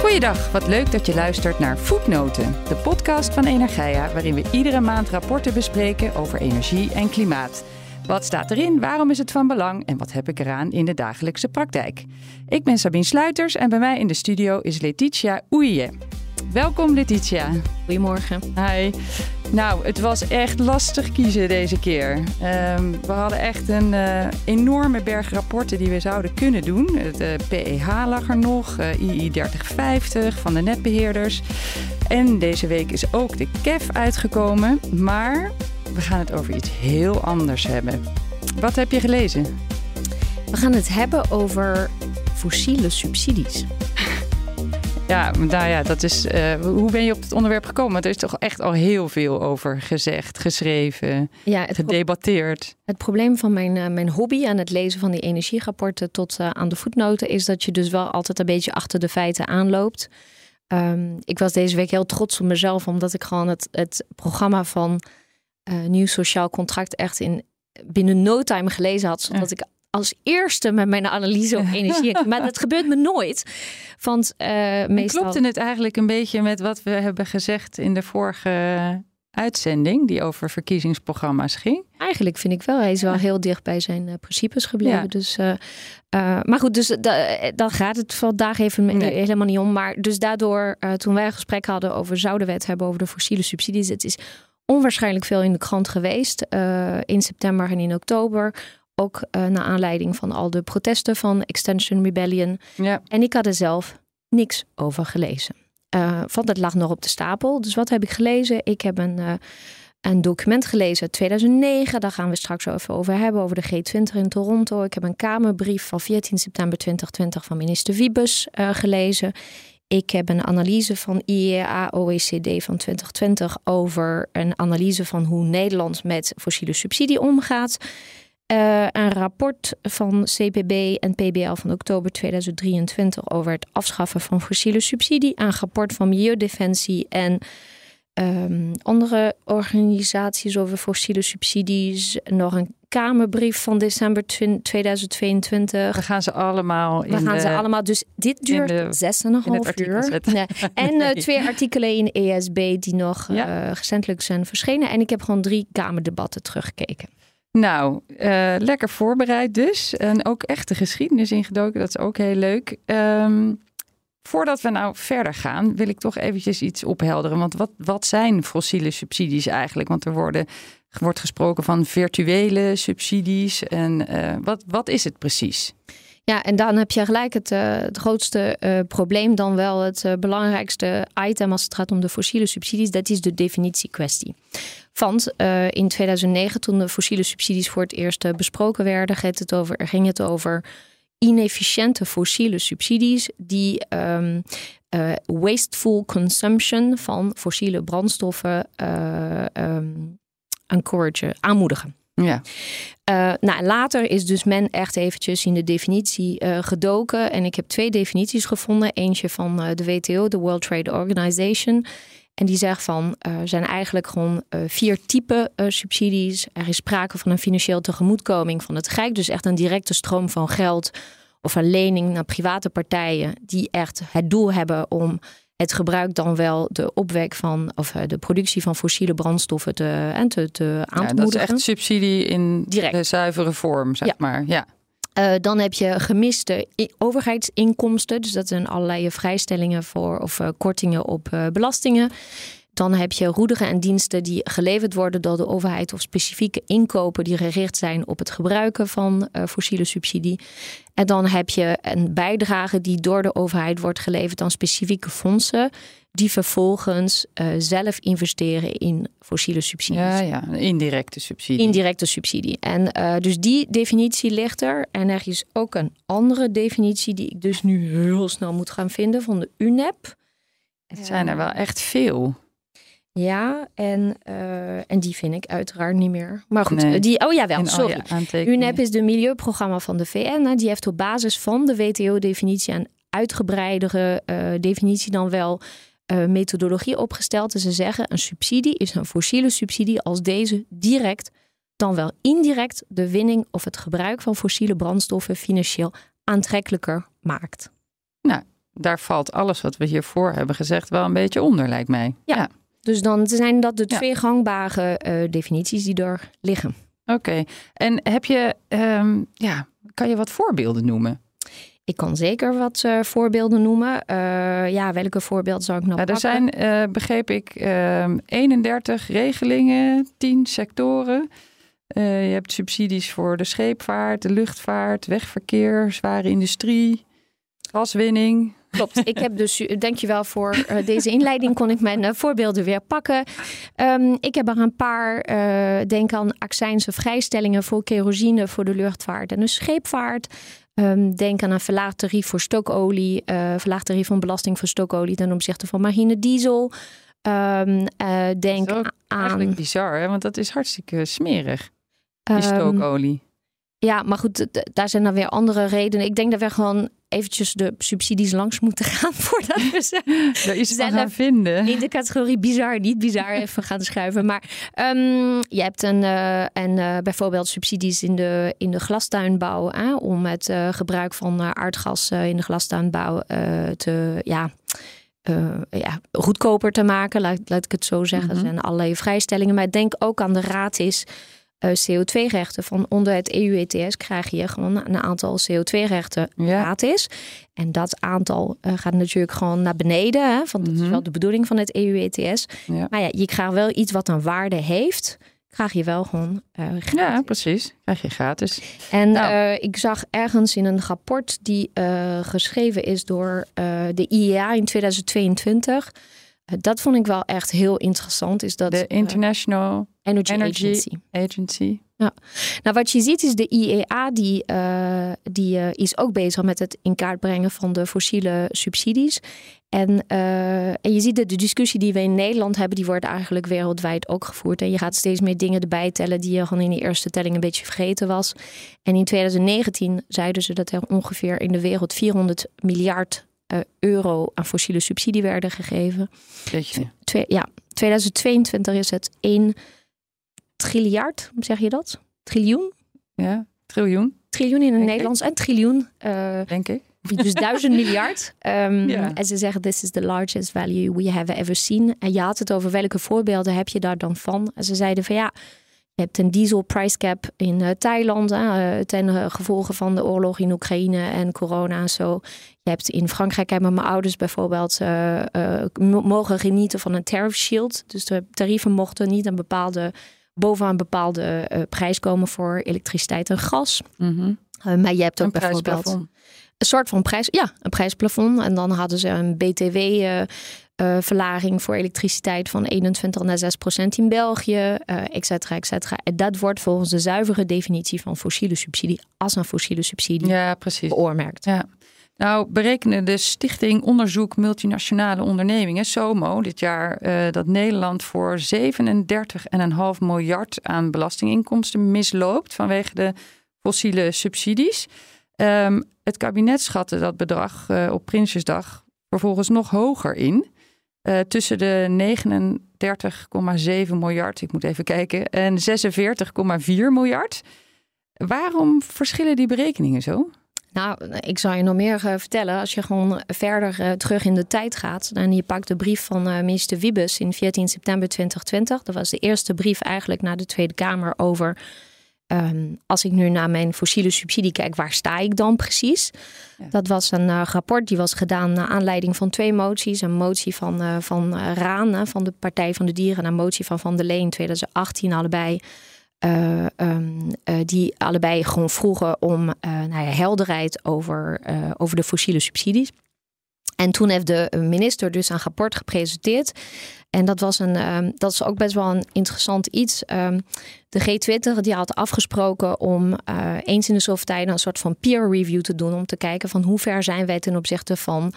Goeiedag, wat leuk dat je luistert naar Voetnoten, de podcast van Energia, waarin we iedere maand rapporten bespreken over energie en klimaat. Wat staat erin, waarom is het van belang en wat heb ik eraan in de dagelijkse praktijk? Ik ben Sabine Sluiters en bij mij in de studio is Letitia Oeije. Welkom Letitia. Goedemorgen. Hi. Nou, het was echt lastig kiezen deze keer. Ehm, we hadden echt een uh, enorme berg rapporten die we zouden kunnen doen. De PEH lag er nog, uh, II 3050 van de netbeheerders. En deze week is ook de KEF uitgekomen. Maar we gaan het over iets heel anders hebben. Wat heb je gelezen? We gaan het hebben over fossiele subsidies. Ja, nou ja, dat is. Uh, hoe ben je op het onderwerp gekomen? Er is toch echt al heel veel over gezegd, geschreven, ja, het gedebatteerd. Pro het probleem van mijn, uh, mijn hobby aan het lezen van die energierapporten tot uh, aan de voetnoten is dat je dus wel altijd een beetje achter de feiten aanloopt. Um, ik was deze week heel trots op mezelf, omdat ik gewoon het, het programma van Nieuw Sociaal Contract echt in binnen no time gelezen had, zodat ik als eerste met mijn analyse op energie. maar dat gebeurt me nooit. Want uh, meestal... Klopte het eigenlijk een beetje met wat we hebben gezegd in de vorige uitzending die over verkiezingsprogramma's ging? Eigenlijk vind ik wel. Hij is wel heel dicht bij zijn uh, principes gebleven. Dus, uh, uh, maar goed, dus dan gaat het vandaag even nee. helemaal niet om. Maar dus daardoor, toen wij een gesprek hadden over zouden we het hebben over de fossiele subsidies. Het is onwaarschijnlijk veel in de krant geweest. in september en in oktober ook uh, naar aanleiding van al de protesten van Extension Rebellion. Ja. En ik had er zelf niks over gelezen. Uh, want het lag nog op de stapel. Dus wat heb ik gelezen? Ik heb een, uh, een document gelezen uit 2009. Daar gaan we straks even over hebben, over de G20 in Toronto. Ik heb een Kamerbrief van 14 september 2020 van minister Wiebes gelezen. Ik heb een analyse van IEA OECD van 2020 over een analyse van hoe Nederland met fossiele subsidie omgaat. Uh, een rapport van CPB en PBL van oktober 2023 over het afschaffen van fossiele subsidie. Een rapport van Milieudefensie en um, andere organisaties over fossiele subsidies. Nog een Kamerbrief van december 2022. We gaan ze allemaal. We gaan ze allemaal. Dus dit duurt zes en een half uur. Nee. En uh, twee artikelen in ESB die nog ja. uh, recentelijk zijn verschenen. En ik heb gewoon drie Kamerdebatten teruggekeken. Nou, uh, lekker voorbereid dus. En ook echt de geschiedenis ingedoken. Dat is ook heel leuk. Um, voordat we nou verder gaan, wil ik toch eventjes iets ophelderen. Want wat, wat zijn fossiele subsidies eigenlijk? Want er worden, wordt gesproken van virtuele subsidies. En uh, wat, wat is het precies? Ja, en dan heb je gelijk het, het grootste probleem, dan wel het belangrijkste item als het gaat om de fossiele subsidies. Dat is de definitiekwestie. Want in 2009, toen de fossiele subsidies voor het eerst besproken werden, ging het over, ging het over inefficiënte fossiele subsidies die um, wasteful consumption van fossiele brandstoffen um, encouragen, aanmoedigen. Ja. Uh, nou, later is dus men echt eventjes in de definitie uh, gedoken. En ik heb twee definities gevonden. Eentje van uh, de WTO, de World Trade Organization. En die zegt van er zijn eigenlijk gewoon vier typen subsidies. Er is sprake van een financieel tegemoetkoming van het Rijk. Dus echt een directe stroom van geld of een lening naar private partijen die echt het doel hebben om het gebruik dan wel de opwek van of eh, de productie van fossiele brandstoffen te, en te, te aan ja, Dat is echt subsidie in Direct. de zuivere vorm, zeg maar. Ja. Uh, dan heb je gemiste overheidsinkomsten. Dus dat zijn allerlei vrijstellingen voor of uh, kortingen op uh, belastingen. Dan heb je roederen en diensten die geleverd worden door de overheid of specifieke inkopen die gericht zijn op het gebruiken van uh, fossiele subsidie. En dan heb je een bijdrage die door de overheid wordt geleverd aan specifieke fondsen die vervolgens uh, zelf investeren in fossiele subsidies. Ja, ja, indirecte subsidie. Indirecte subsidie. En uh, dus die definitie ligt er. En er is ook een andere definitie die ik dus nu heel snel moet gaan vinden van de UNEP. Het zijn er wel echt veel. Ja, en, uh, en die vind ik uiteraard niet meer. Maar goed, nee. die, oh ja, wel, sorry. UNEP is de milieuprogramma van de VN. Die heeft op basis van de WTO-definitie een uitgebreidere uh, definitie dan wel uh, methodologie opgesteld. Dus ze zeggen een subsidie is een fossiele subsidie als deze direct dan wel indirect de winning of het gebruik van fossiele brandstoffen financieel aantrekkelijker maakt. Nou, daar valt alles wat we hiervoor hebben gezegd wel een beetje onder, lijkt mij. Ja, dus dan zijn dat de twee gangbare uh, definities die er liggen. Oké, en heb je, um, ja, kan je wat voorbeelden noemen? Ik kan zeker wat uh, voorbeelden noemen. Uh, ja, welke voorbeelden zou ik nog nou, Er zijn, uh, begreep ik, 31 regelingen, 10 sectoren. je hebt subsidies voor de scheepvaart, de luchtvaart, wegverkeer, zware industrie, gaswinning. Klopt. Ik heb dus, dankjewel voor deze inleiding, kon ik mijn voorbeelden weer pakken. Um, ik heb er een paar, denk aan accijnse vrijstellingen voor kerosine voor de luchtvaart en de scheepvaart. Um, denk aan een verlaagd tarief voor stokolie, uh, verlaagd tarief van belasting voor stokolie ten opzichte van marine diesel. Um, uh, denk dat is aan. Eigenlijk bizar, hè? want dat is hartstikke smerig. Die stookolie. Ja, maar goed, daar zijn dan weer andere redenen. Ik denk dat we gewoon eventjes de subsidies langs moeten gaan voordat we ze Daar is van gaan vinden. In de categorie bizar, niet bizar even gaan schuiven. Maar um, je hebt een, uh, en, uh, bijvoorbeeld subsidies in de, in de glastuinbouw hè, om het uh, gebruik van aardgas in de glastuinbouw te ja. ja, goedkoper te maken, laat, laat ik het zo zeggen. Mm -hmm. Er zijn allerlei vrijstellingen. Maar ik denk ook aan de raad is CO2-rechten. Van onder het EU-ETS krijg je gewoon een aantal CO2-rechten ja. gratis. En dat aantal uh, gaat natuurlijk gewoon naar beneden. Hè? Van, dat mm -hmm. is wel de bedoeling van het EU-ETS. Ja. Maar ja, je krijgt wel iets wat een waarde heeft. Krijg je wel gewoon uh, gratis. Ja, precies. Krijg je gratis. En nou. ik zag ergens in een rapport die geschreven is door de IEA in 2022 dat vond ik wel echt heel interessant. Is dat, de International Energy, Energy Agency. Agency. Ja. Nou, wat je ziet is de IEA die, uh, die uh, is ook bezig met het in kaart brengen van de fossiele subsidies. En, uh, en je ziet dat de discussie die we in Nederland hebben, die wordt eigenlijk wereldwijd ook gevoerd. En je gaat steeds meer dingen erbij tellen die je gewoon in de eerste telling een beetje vergeten was. En in 2019 zeiden ze dat er ongeveer in de wereld 400 miljard uh, euro aan fossiele subsidie werden gegeven. Twee, ja, 2022 is het 1 triljard, zeg je dat? Triljoen? Ja, triljoen. Triljoen in het Nederlands en triljoen. Uh, Denk ik. Dus duizend miljard. Um, ja. En ze zeggen, this is the largest value we have ever seen. En je had het over welke voorbeelden heb je daar dan van? En ze zeiden van ja, je hebt een diesel price cap in uh, Thailand uh, ten gevolge van de oorlog in Oekraïne en corona en zo. Je hebt in Frankrijk hebben mijn ouders bijvoorbeeld mogen genieten van een tariff shield. Dus de tarieven mochten niet een bepaalde boven een bepaalde prijs komen voor elektriciteit en gas. Mm -hmm. maar je hebt ook een bijvoorbeeld een soort van prijs, ja, een prijsplafond. En dan hadden ze een BTW uh, verlaging voor elektriciteit van 21 naar 6 procent in België, uh, et cetera, et cetera. En dat wordt volgens de zuivere definitie van fossiele subsidie als een fossiele subsidie ja, precies. beoormerkt. Ja. Nou, berekenen de Stichting Onderzoek Multinationale Ondernemingen, SOMO, dit jaar uh, dat Nederland voor 37,5 miljard aan belastinginkomsten misloopt vanwege de fossiele subsidies. Um, het kabinet schatte dat bedrag uh, op Prinsjesdag vervolgens nog hoger in. Uh, tussen de 39,7 miljard, ik moet even kijken, en 46,4 miljard. Waarom verschillen die berekeningen zo? Nou, ik zal je nog meer uh, vertellen. Als je gewoon verder uh, terug in de tijd gaat en je pakt de brief van minister Wiebes in 14 september 2020. Dat was de eerste brief eigenlijk naar de Tweede Kamer over Um, als ik nu naar mijn fossiele subsidie kijk, waar sta ik dan precies? Ja. Dat was een uh, rapport die was gedaan naar aanleiding van twee moties. Een motie van, uh, van uh, Raan, van de Partij van de Dieren, en een motie van Van der Leen 2018, allebei. Um, die allebei gewoon vroegen om nou ja, helderheid over, over de fossiele subsidies. En toen heeft de minister dus een rapport gepresenteerd. En dat, was een, um, dat is ook best wel een interessant iets. Um, de G20 die had afgesproken om uh, eens in de zoveel tijd een soort van peer review te doen. Om te kijken van hoe ver zijn wij ten opzichte van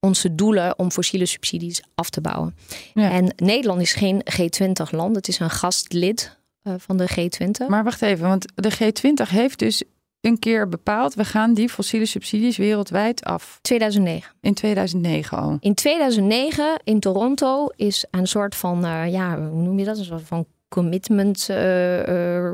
onze doelen om fossiele subsidies af te bouwen. Ja. En Nederland is geen G20 land. Het is een gastlid uh, van de G20. Maar wacht even, want de G20 heeft dus een keer bepaald, we gaan die fossiele subsidies wereldwijd af. 2009. In 2009 al. In 2009 in Toronto is een soort van, uh, ja, hoe noem je dat? Een soort van commitment uh, uh,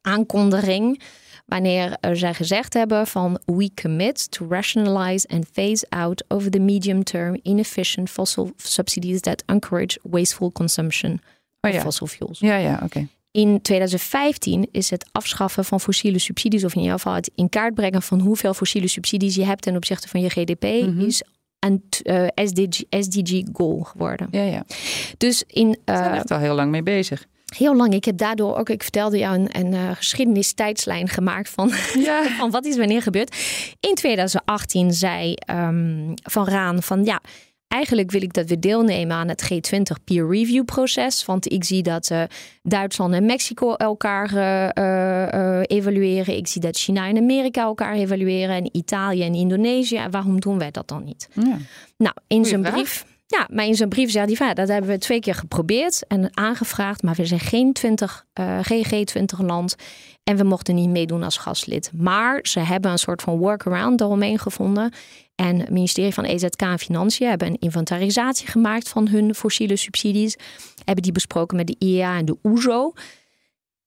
aankondiging wanneer zij gezegd hebben van we commit to rationalize and phase out over the medium term inefficient fossil subsidies that encourage wasteful consumption Oh of fossil fuels. Ja, ja, oké. In 2015 is het afschaffen van fossiele subsidies, of in ieder geval het in kaart brengen van hoeveel fossiele subsidies je hebt ten opzichte van je GDP, Mhm. is een eh, SDG, SDG goal geworden. Ja, ja. Dus in Ze zijn eh, echt al heel lang mee bezig. heel lang, ik heb daardoor ook, ik vertelde jou een, een eh, geschiedenistijdslijn gemaakt van, Ja. van wat is wanneer gebeurd. In 2018 zei ehm, Van Raan van ja, eigenlijk wil ik dat we deelnemen aan het G20 peer review proces. Want ik zie dat eh, Duitsland en Mexico elkaar eh, eh, evalueren. Ik zie dat China en Amerika elkaar evalueren. En Italië en Indonesië. Waarom doen wij dat dan niet? ja. Nou, in zijn brief. Ja, maar in zijn brief zei hij van dat hebben we twee keer geprobeerd en aangevraagd, maar we zijn geen 20, eh geen G20 land en we mochten niet meedoen als gastlid. Maar ze hebben een soort van workaround daaromheen gevonden. En het ministerie van EZK en Financiën hebben een inventarisatie gemaakt van hun fossiele subsidies. Hebben die besproken met de IEA en de OESO.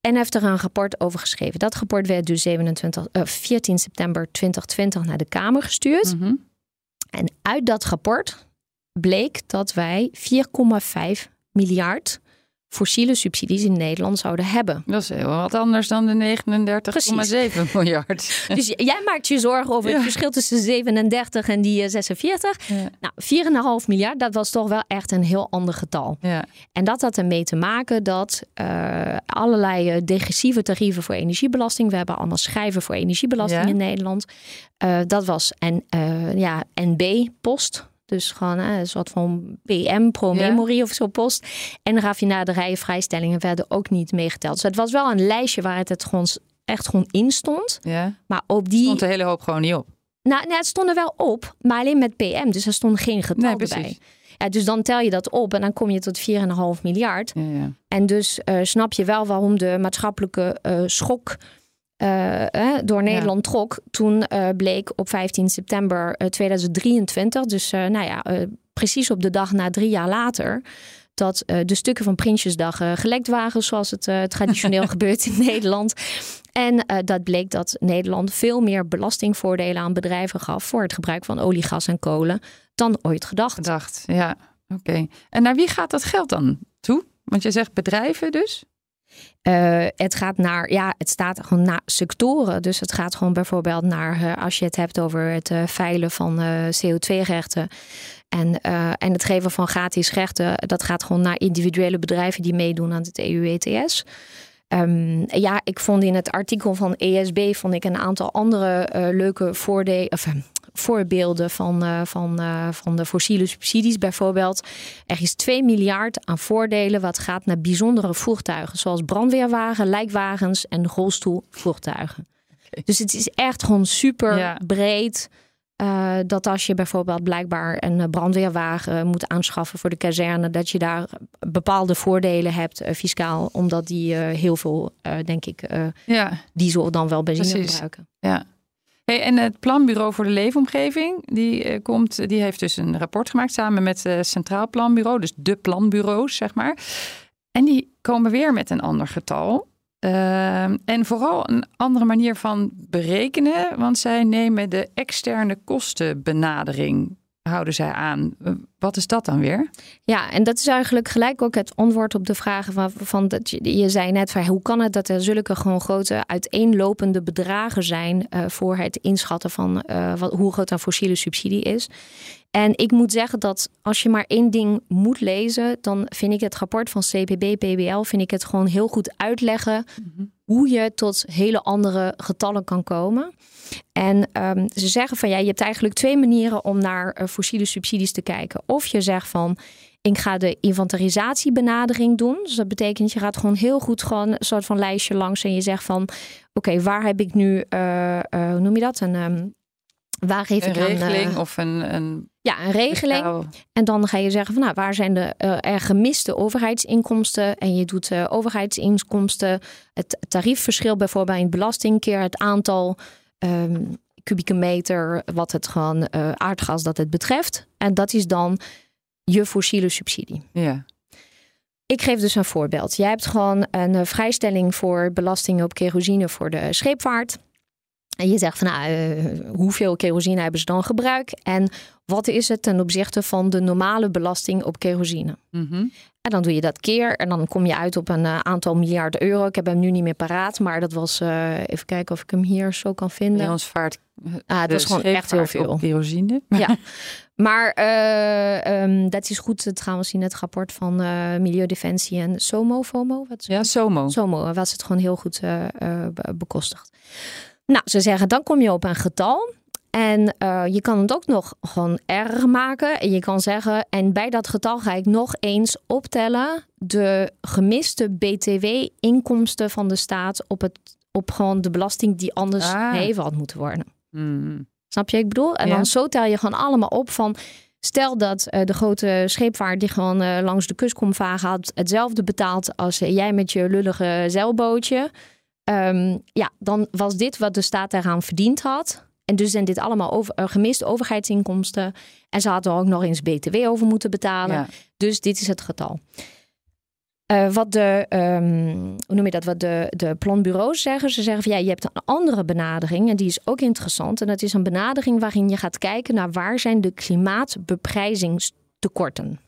En heeft er een rapport over geschreven. Dat rapport werd dus 27, eh, 14 september 2020 naar de Kamer gestuurd. Mhm. En uit dat rapport bleek dat wij 4,5 miljard fossiele subsidies in Nederland zouden hebben. Dat is heel wat anders dan de 39,7 miljard. Dus jij maakt je zorgen over het verschil tussen 37 en die eh, 46. Ja. Nou, 4,5 miljard, dat was toch wel echt een heel ander getal. Ja. En dat had ermee te maken dat eh, allerlei eh, degressieve tarieven voor energiebelasting. We hebben allemaal schijven voor energiebelasting in Nederland. Eh, dat was en, eh, ja, NB-post. Dus gewoon een soort van PM, pro-memory of zo post. En raffinaderijen vrijstellingen werden ook niet meegeteld. Dus het was wel een lijstje waar het, het gewoon echt gewoon in stond. ja. Maar op die... Stond de hele hoop gewoon niet op. Nou, nou, het stond er wel op, maar alleen met PM. Dus er stond geen getal Nee, precies. Ja, dus dan tel je dat op en dan kom je tot 4,5 miljard. Ja, ja. En dus eh, snap je wel waarom de maatschappelijke eh, schok eh, eh, door Nederland trok. Toen eh, bleek op 15 september eh, 2023, dus nou ja, precies op de dag na drie jaar later. Dat de stukken van Prinsjesdag gelekt waren, zoals het traditioneel gebeurt in Nederland. En dat bleek dat Nederland veel meer belastingvoordelen aan bedrijven gaf voor het gebruik van olie, gas en kolen dan ooit gedacht. Gedacht, ja. Oké. En naar wie gaat dat geld dan toe? Want je zegt bedrijven dus? Eh, het gaat naar, ja, het staat gewoon naar sectoren. Dus het gaat gewoon bijvoorbeeld naar, eh, als je het hebt over het eh, veilen van eh, CO2-rechten. En, en het geven van gratis rechten, dat gaat gewoon naar individuele bedrijven die meedoen aan het EU-ETS. Ehm, ja, ik vond in het artikel van ESB vond ik een aantal andere leuke voordelen. Voorbeelden van, eh, van, eh, van de fossiele subsidies. Bijvoorbeeld, er is 2 miljard aan voordelen wat gaat naar bijzondere voertuigen, zoals brandweerwagen, lijkwagens en rolstoelvoertuigen. Dus het is echt gewoon super Ja. breed. eh, dat als je bijvoorbeeld blijkbaar een brandweerwagen moet aanschaffen voor de kazerne, dat je daar bepaalde voordelen hebt fiscaal, omdat die heel veel, denk ik, Ja, diesel dan wel benzine Precies. gebruiken. ja. Hey, en het Planbureau voor de Leefomgeving, die, eh, komt, die heeft dus een rapport gemaakt samen met het Centraal Planbureau, dus de planbureaus, zeg maar. En die komen weer met een ander getal. Ehm, en vooral een andere manier van berekenen, want zij nemen de externe kostenbenadering, houden zij aan. Wat is dat dan weer? Ja, en dat is eigenlijk gelijk ook het antwoord op de vragen van, van dat je, je zei net van hoe kan het dat er zulke gewoon grote uiteenlopende bedragen zijn eh, voor het inschatten van eh, wat, hoe groot een fossiele subsidie is. En ik moet zeggen dat als je maar één ding moet lezen, dan vind ik het rapport van CPB, PBL, vind ik het gewoon heel goed uitleggen hoe je tot hele andere getallen kan komen. En ehm, ze zeggen van ja, je hebt eigenlijk twee manieren om naar eh, fossiele subsidies te kijken. Of je zegt van ik ga de inventarisatiebenadering doen. Dus dat betekent je gaat gewoon heel goed gewoon een soort van lijstje langs en je zegt van oké, waar heb ik nu, eh, eh, hoe noem je dat? Een, ehm, waar geef Een ik aan, regeling of een, een ja, een regeling. En dan ga je zeggen van nou, waar zijn de eh, er gemiste overheidsinkomsten? En je doet eh, overheidsinkomsten, het tariefverschil bijvoorbeeld in belasting keer het aantal ehm, kubieke meter wat het gewoon eh, aardgas dat het betreft. En dat is dan je fossiele subsidie. Ja. Ik geef dus een voorbeeld. Jij hebt gewoon een vrijstelling voor belastingen op kerosine voor de scheepvaart. En je zegt van nou, uh, hoeveel kerosine hebben ze dan gebruikt? En wat is het ten opzichte van de normale belasting op kerosine? Mhm. En dan doe je dat keer en dan kom je uit op een uh, aantal miljard euro. Ik heb hem nu niet meer paraat, maar dat was, uh, even kijken of ik hem hier zo kan vinden. Bij ons vaart ah, het was gewoon echt heel veel. Kerosine. Ja, maar uh, um, dat is goed trouwens in het rapport van Milieudefensie en SOMO, FOMO. Wat ja, SOMO. SOMO was het gewoon heel goed bekostigd. Nou, ze zeggen dan kom je op een getal. En uh, je kan het ook nog gewoon erger maken. En je kan zeggen, en bij dat getal ga ik nog eens optellen de gemiste BTW-inkomsten van de staat op, het, op gewoon de belasting die anders Ah. geheven had moeten worden. Mhm. Snap je? Ik bedoel, en Ja. dan zo tel je gewoon allemaal op van. Stel dat eh, de grote scheepvaart die gewoon eh, langs de kust komt varen, had hetzelfde betaald als eh, jij met je lullige zeilbootje. Ehm, ja, dan was dit wat de staat daaraan verdiend had. En dus zijn dit allemaal over, eh, gemiste overheidsinkomsten. En ze hadden er ook nog eens BTW over moeten betalen. Ja. Dus dit is het getal. Eh, wat de, ehm, hoe noem je dat, wat de, de planbureaus zeggen. Ze zeggen van ja, je hebt een andere benadering en die is ook interessant. En dat is een benadering waarin je gaat kijken naar waar zijn de klimaatbeprijzingstekorten.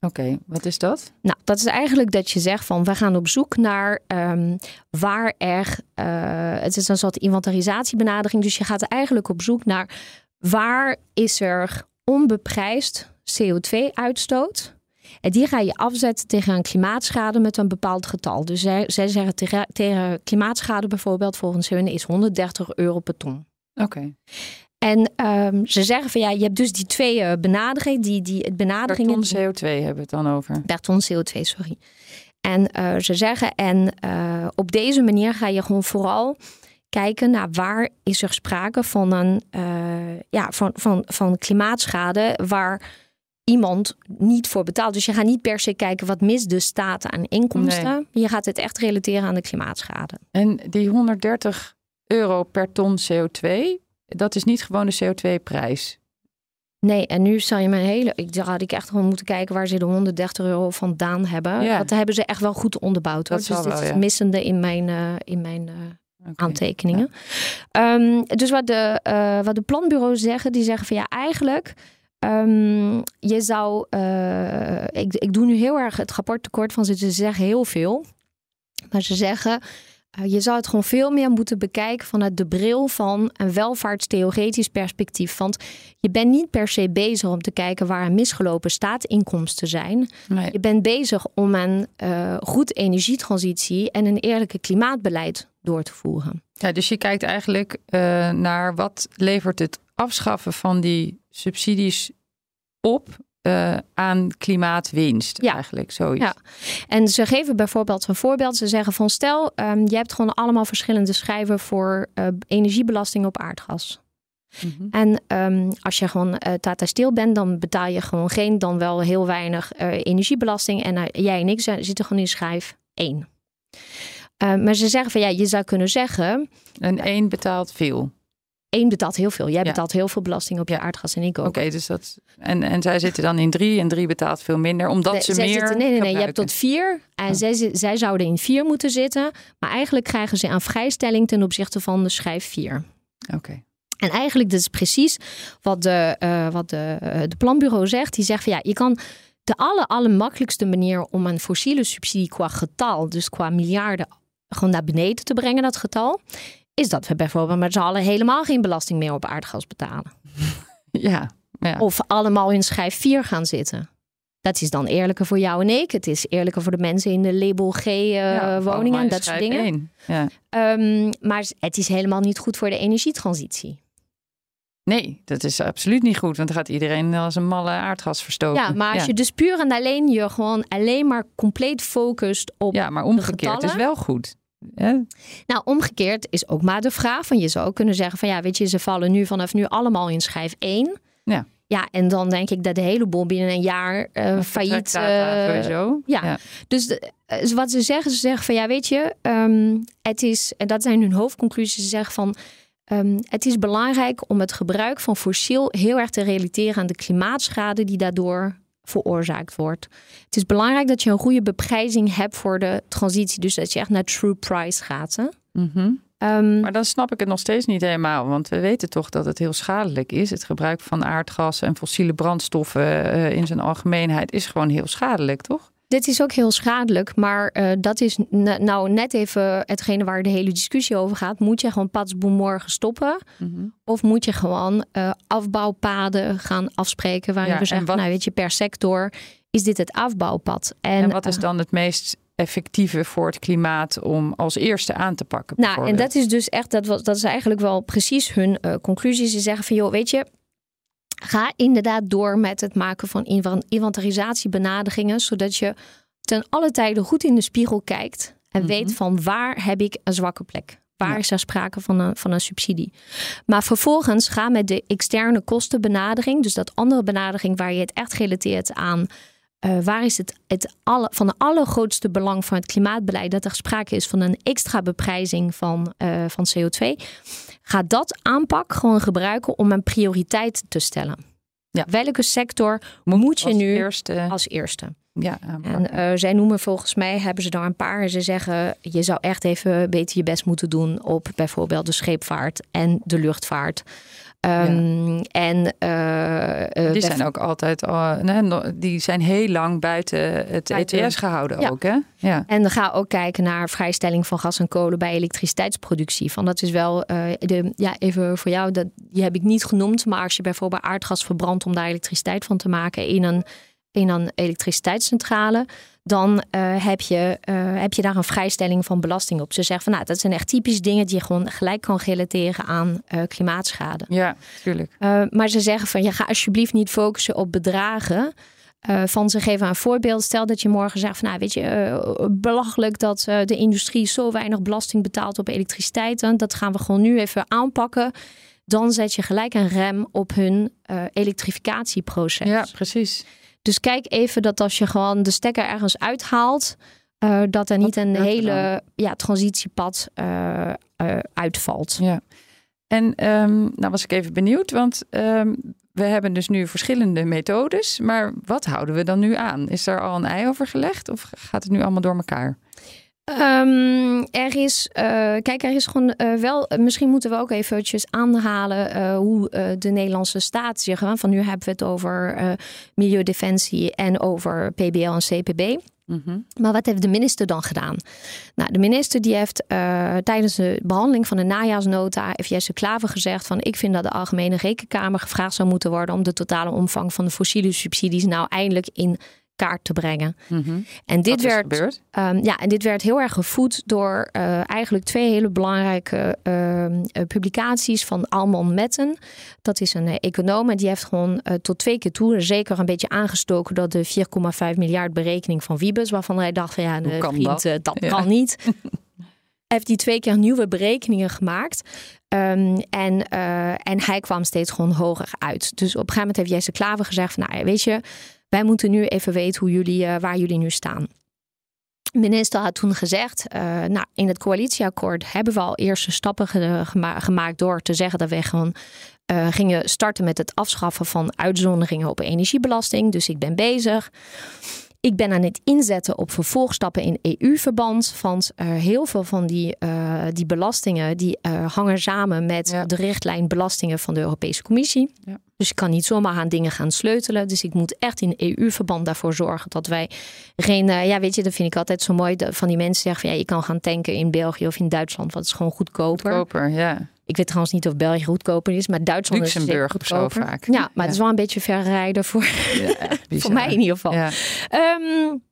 Oké, wat is dat? Nou, dat is eigenlijk dat je zegt van we gaan op zoek naar ehm, waar er. eh, het is een soort inventarisatiebenadering. Dus je gaat eigenlijk op zoek naar waar is er onbeprijsd CO2-uitstoot. En die ga je afzetten tegen een klimaatschade met een bepaald getal. Dus zij, zij zeggen tegen, tegen klimaatschade bijvoorbeeld volgens hun is 130 euro per ton. Oké. En ehm, ze zeggen van ja, je hebt dus die twee eh, benaderingen. Die, die Per benaderingen. ton CO2 hebben we het dan over. per ton CO2, sorry. En eh, ze zeggen, en eh, op deze manier ga je gewoon vooral kijken naar waar is er sprake van een ja, van, van, van klimaatschade waar iemand niet voor betaalt. Dus je gaat niet per se kijken wat mist de staat aan inkomsten. Je gaat het echt relateren aan de klimaatschade. En die 130 euro per ton CO2, dat is niet gewoon de CO2-prijs. Nee, en nu zal je een hele. Ik daar had ik echt gewoon moeten kijken waar ze de 130 euro vandaan hebben. Ja. Daar hebben ze echt wel goed onderbouwd. Hoor. Dat dus dit wel, is ja. het missende in mijn, eh, in mijn eh, aantekeningen. Ehm, dus wat de, eh, wat de planbureaus zeggen, die zeggen van ja, eigenlijk. ehm, je zou, ik, ik doe nu heel erg het rapport tekort van ze, ze zeggen heel veel. Maar ze zeggen, je zou het gewoon veel meer moeten bekijken vanuit de bril van een welvaartstheoretisch perspectief. Want je bent niet per se bezig om te kijken waar een misgelopen staatsinkomsten zijn. Nee. Je bent bezig om een eh, goed energietransitie en een eerlijke klimaatbeleid door te voeren. Ja, dus je kijkt eigenlijk eh, naar wat levert het afschaffen van die subsidies op eh, aan klimaatwinst Ja. eigenlijk. Zoiets. Ja. En ze geven bijvoorbeeld een voorbeeld. Ze zeggen van stel, ehm, je hebt gewoon allemaal verschillende schijven voor eh, energiebelasting op aardgas. Mhm. En ehm, als je gewoon eh, Tata Steel bent, dan betaal je gewoon geen, dan wel heel weinig energiebelasting. En jij en ik zitten gewoon in schijf 1. maar ze zeggen van ja, je zou kunnen zeggen, En één betaalt veel. Één betaalt heel veel. Jij Ja. betaalt heel veel belasting op je Ja. aardgas en ik ook. Oké, dus dat. En, en zij zitten dan in drie en drie betaalt veel minder, omdat Nee, ze meer. zitten- nee, nee, nee. Je hebt tot vier. En Oh. zij, zi- zij zouden in vier moeten zitten. Maar eigenlijk krijgen ze een vrijstelling ten opzichte van de schijf vier. Oké. En eigenlijk, dat is precies wat de, eh, wat de, eh, de planbureau zegt. Die zegt van ja, je kan de aller, allermakkelijkste manier om een fossiele subsidie qua getal, dus qua miljarden, gewoon naar beneden te brengen, dat getal, is dat we bijvoorbeeld met z'n allen helemaal geen belasting meer op aardgas betalen. Ja. ja. Of allemaal in schijf 4 gaan zitten. Dat is dan eerlijker voor jou en ik. Het is eerlijker voor de mensen in de label G eh, Ja, woningen en dat soort dingen. Ja. Ehm, maar het is helemaal niet goed voor de energietransitie. Nee, dat is absoluut niet goed, want dan gaat iedereen als een malle aardgas verstoken. Ja, maar als je dus puur en alleen je gewoon alleen maar compleet focust op. Ja, maar omgekeerd is getallen? wel goed. Hè? Nou, omgekeerd is ook maar de vraag van je zou ook kunnen zeggen van ja, weet je, ze vallen nu vanaf nu allemaal in schijf 1. Ja. Ja, en dan denk ik dat de hele boel binnen een jaar eh, failliet. Sowieso. ja. Dus de- eh, wat ze zeggen, ze zeggen van ja, weet je, ehm, het is, en dat zijn hun hoofdconclusies, ze zeggen van ehm, het is belangrijk om het gebruik van fossiel heel erg te relateren aan de klimaatschade die daardoor veroorzaakt wordt. Het is belangrijk dat je een goede beprijzing hebt voor de transitie, dus dat je echt naar true price gaat. Hè? Mhm. Ehm, maar dan snap ik het nog steeds niet helemaal. Want we weten toch dat het heel schadelijk is. Het gebruik van aardgas en fossiele brandstoffen uh, in zijn algemeenheid is gewoon heel schadelijk, toch? Dit is ook heel schadelijk, maar uh, dat is nou net even hetgene waar de hele discussie over gaat. Moet je gewoon padsboom morgen stoppen? Mm -hmm. Of moet je gewoon uh, afbouwpaden gaan afspreken waarin ja, we zeggen, wat... nou weet je, per sector is dit het afbouwpad. En, en wat is dan het meest effectieve voor het klimaat om als eerste aan te pakken? Nou, en dat is dus echt, dat, was, dat is eigenlijk wel precies hun uh, conclusie. Ze zeggen van, joh, weet je, ga inderdaad door met het maken van inventarisatiebenadigingen, zodat je ten alle tijde goed in de spiegel kijkt en weet mhm. van waar heb ik een zwakke plek. Waar is er sprake van een, van een subsidie? Maar vervolgens ga met de externe kostenbenadering, dus dat andere benadering waar je het echt relateert aan uh, waar is het, het alle, van de allergrootste belang van het klimaatbeleid dat er sprake is van een extra beprijzing van, uh, van CO2? Ga dat aanpak gewoon gebruiken om een prioriteit te stellen. Ja. Welke sector moet, moet je nu eerste... als eerste? Ja, en uh, zij noemen volgens mij, hebben ze daar een paar. Ze zeggen, je zou echt even beter je best moeten doen op bijvoorbeeld de scheepvaart en de luchtvaart. Um, En uh, die zijn ook altijd, uh, nee, die zijn heel lang buiten het ETS gehouden ja. ook, hè? Ja. En ga ook kijken naar vrijstelling van gas en kolen bij elektriciteitsproductie. Van dat is wel, de, ja, even voor jou, dat, die heb ik niet genoemd, maar als je bijvoorbeeld aardgas verbrandt om daar elektriciteit van te maken in een in een elektriciteitscentrale, dan uh, heb, je, uh, heb je daar een vrijstelling van belasting op. Ze zeggen van nou, dat zijn echt typisch dingen die je gewoon gelijk kan relateren aan uh, klimaatschade. Ja, tuurlijk. maar ze zeggen van je ga alsjeblieft niet focussen op bedragen. van ze geven een voorbeeld. Stel dat je morgen zegt van nou weet je, belachelijk dat de industrie zo weinig belasting betaalt op elektriciteit. Dat gaan we gewoon nu even aanpakken dan zet je gelijk een rem op hun elektrificatieproces. Ja, precies. Dus kijk even dat als je gewoon de stekker ergens uithaalt, uh, dat er niet een hele ja, transitiepad uh, uh, uitvalt. Ja. En um, nou was ik even benieuwd, want um, we hebben dus nu verschillende methodes. Maar wat houden we dan nu aan? Is er al een ei over gelegd of gaat het nu allemaal door elkaar? Um, er is, uh, kijk, er is gewoon uh, wel. Misschien moeten we ook eventjes aanhalen uh, hoe de Nederlandse staat zich. Van nu hebben we het over milieudefensie en over PBL en CPB. -hmm. Maar wat heeft de minister dan gedaan? Nou, de minister die heeft tijdens de behandeling van de najaarsnota, heeft Jesse Klaver gezegd van ik vind dat de Algemene Rekenkamer gevraagd zou moeten worden om de totale omvang van de fossiele subsidies nou eindelijk in kaart te brengen. Mm En dit werd, um, ja, en dit werd heel erg gevoed door uh, eigenlijk twee hele belangrijke uh, publicaties van Alman Metten. Dat is een uh, econoom en die heeft gewoon tot twee keer toe zeker een beetje aangestoken door de 4,5 miljard berekening van Wiebes, waarvan hij dacht van ja, kan vriend, dat, dat kan niet. heeft die twee keer nieuwe berekeningen gemaakt. Um, en, en hij kwam steeds gewoon hoger uit. Dus op een gegeven moment heeft Jesse Klaver gezegd van nou weet je wij moeten nu even weten hoe jullie, uh, waar jullie nu staan. De minister had toen gezegd, uh, nou, in het coalitieakkoord hebben we al eerste stappen gema gemaakt door te zeggen dat we gewoon uh, gingen starten met het afschaffen van uitzonderingen op energiebelasting. Dus ik ben bezig. Ik ben aan het inzetten op vervolgstappen in EU-verband. Want uh, heel veel van die, uh, die belastingen die uh, hangen samen met ja. de richtlijn belastingen van de Europese Commissie. Ja. Dus ik kan niet zomaar aan dingen gaan sleutelen. Dus ik moet echt in EU-verband daarvoor zorgen dat wij geen. ja, weet je, dat vind ik altijd zo mooi. Van die mensen zeggen van ja, je kan gaan tanken in België of in Duitsland, want het is gewoon goedkoper. Goedkoper, ja. Ik weet trouwens niet of België goedkoper is, maar Duitsland Luxemburg is zo vaak. Ja, maar ja. het is wel een beetje ver rijden voor, ja, voor mij in ieder geval. Um,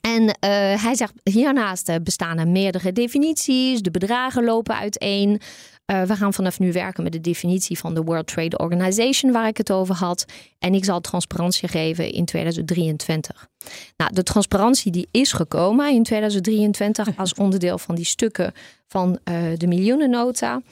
en uh, hij zegt hiernaast bestaan er meerdere definities, de bedragen lopen uiteen. Uh, we gaan vanaf nu werken met de definitie van de World Trade Organization, waar ik het over had. En ik zal transparantie geven in 2023. Nou, de transparantie die is gekomen in 2023 als onderdeel van die stukken van uh, de miljoenennota.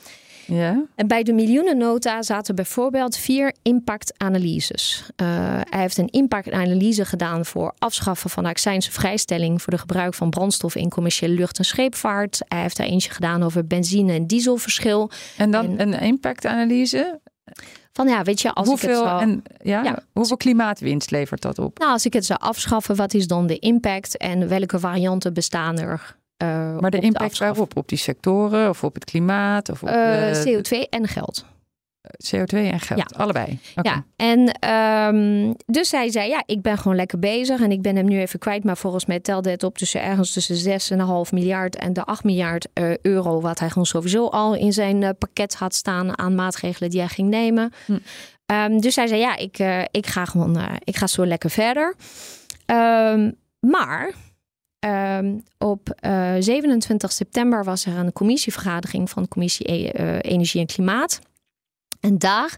Ja. En bij de miljoenennota zaten bijvoorbeeld vier impactanalyses. Uh, hij heeft een impactanalyse gedaan voor afschaffen van de accijnse vrijstelling voor de gebruik van brandstof in commerciële lucht- en scheepvaart. Hij heeft daar eentje gedaan over benzine- en dieselverschil. En dan een impactanalyse? Van ja, weet je, als hoeveel, ik het zou, en, ja, ja, hoeveel klimaatwinst levert dat op? Nou, als ik het zou afschaffen, wat is dan de impact en welke varianten bestaan er maar de impact waarop? Op die sectoren of op het klimaat? Of op CO2 en geld. CO2 en geld, allebei. Ja, en ehm, dus hij zei, ja, ik ben gewoon lekker bezig en ik ben hem nu even kwijt, maar volgens mij telde het op tussen ergens tussen 6,5 miljard en de 8 miljard uh, euro, wat hij gewoon sowieso al in zijn uh, pakket had staan aan maatregelen die hij ging nemen. Hm. Um, dus hij zei, ja, ik, uh, ik ga gewoon, ik ga zo lekker verder. Um, maar Um, op uh, 27 september was er een commissievergadering van de Commissie e uh, Energie en Klimaat. En daar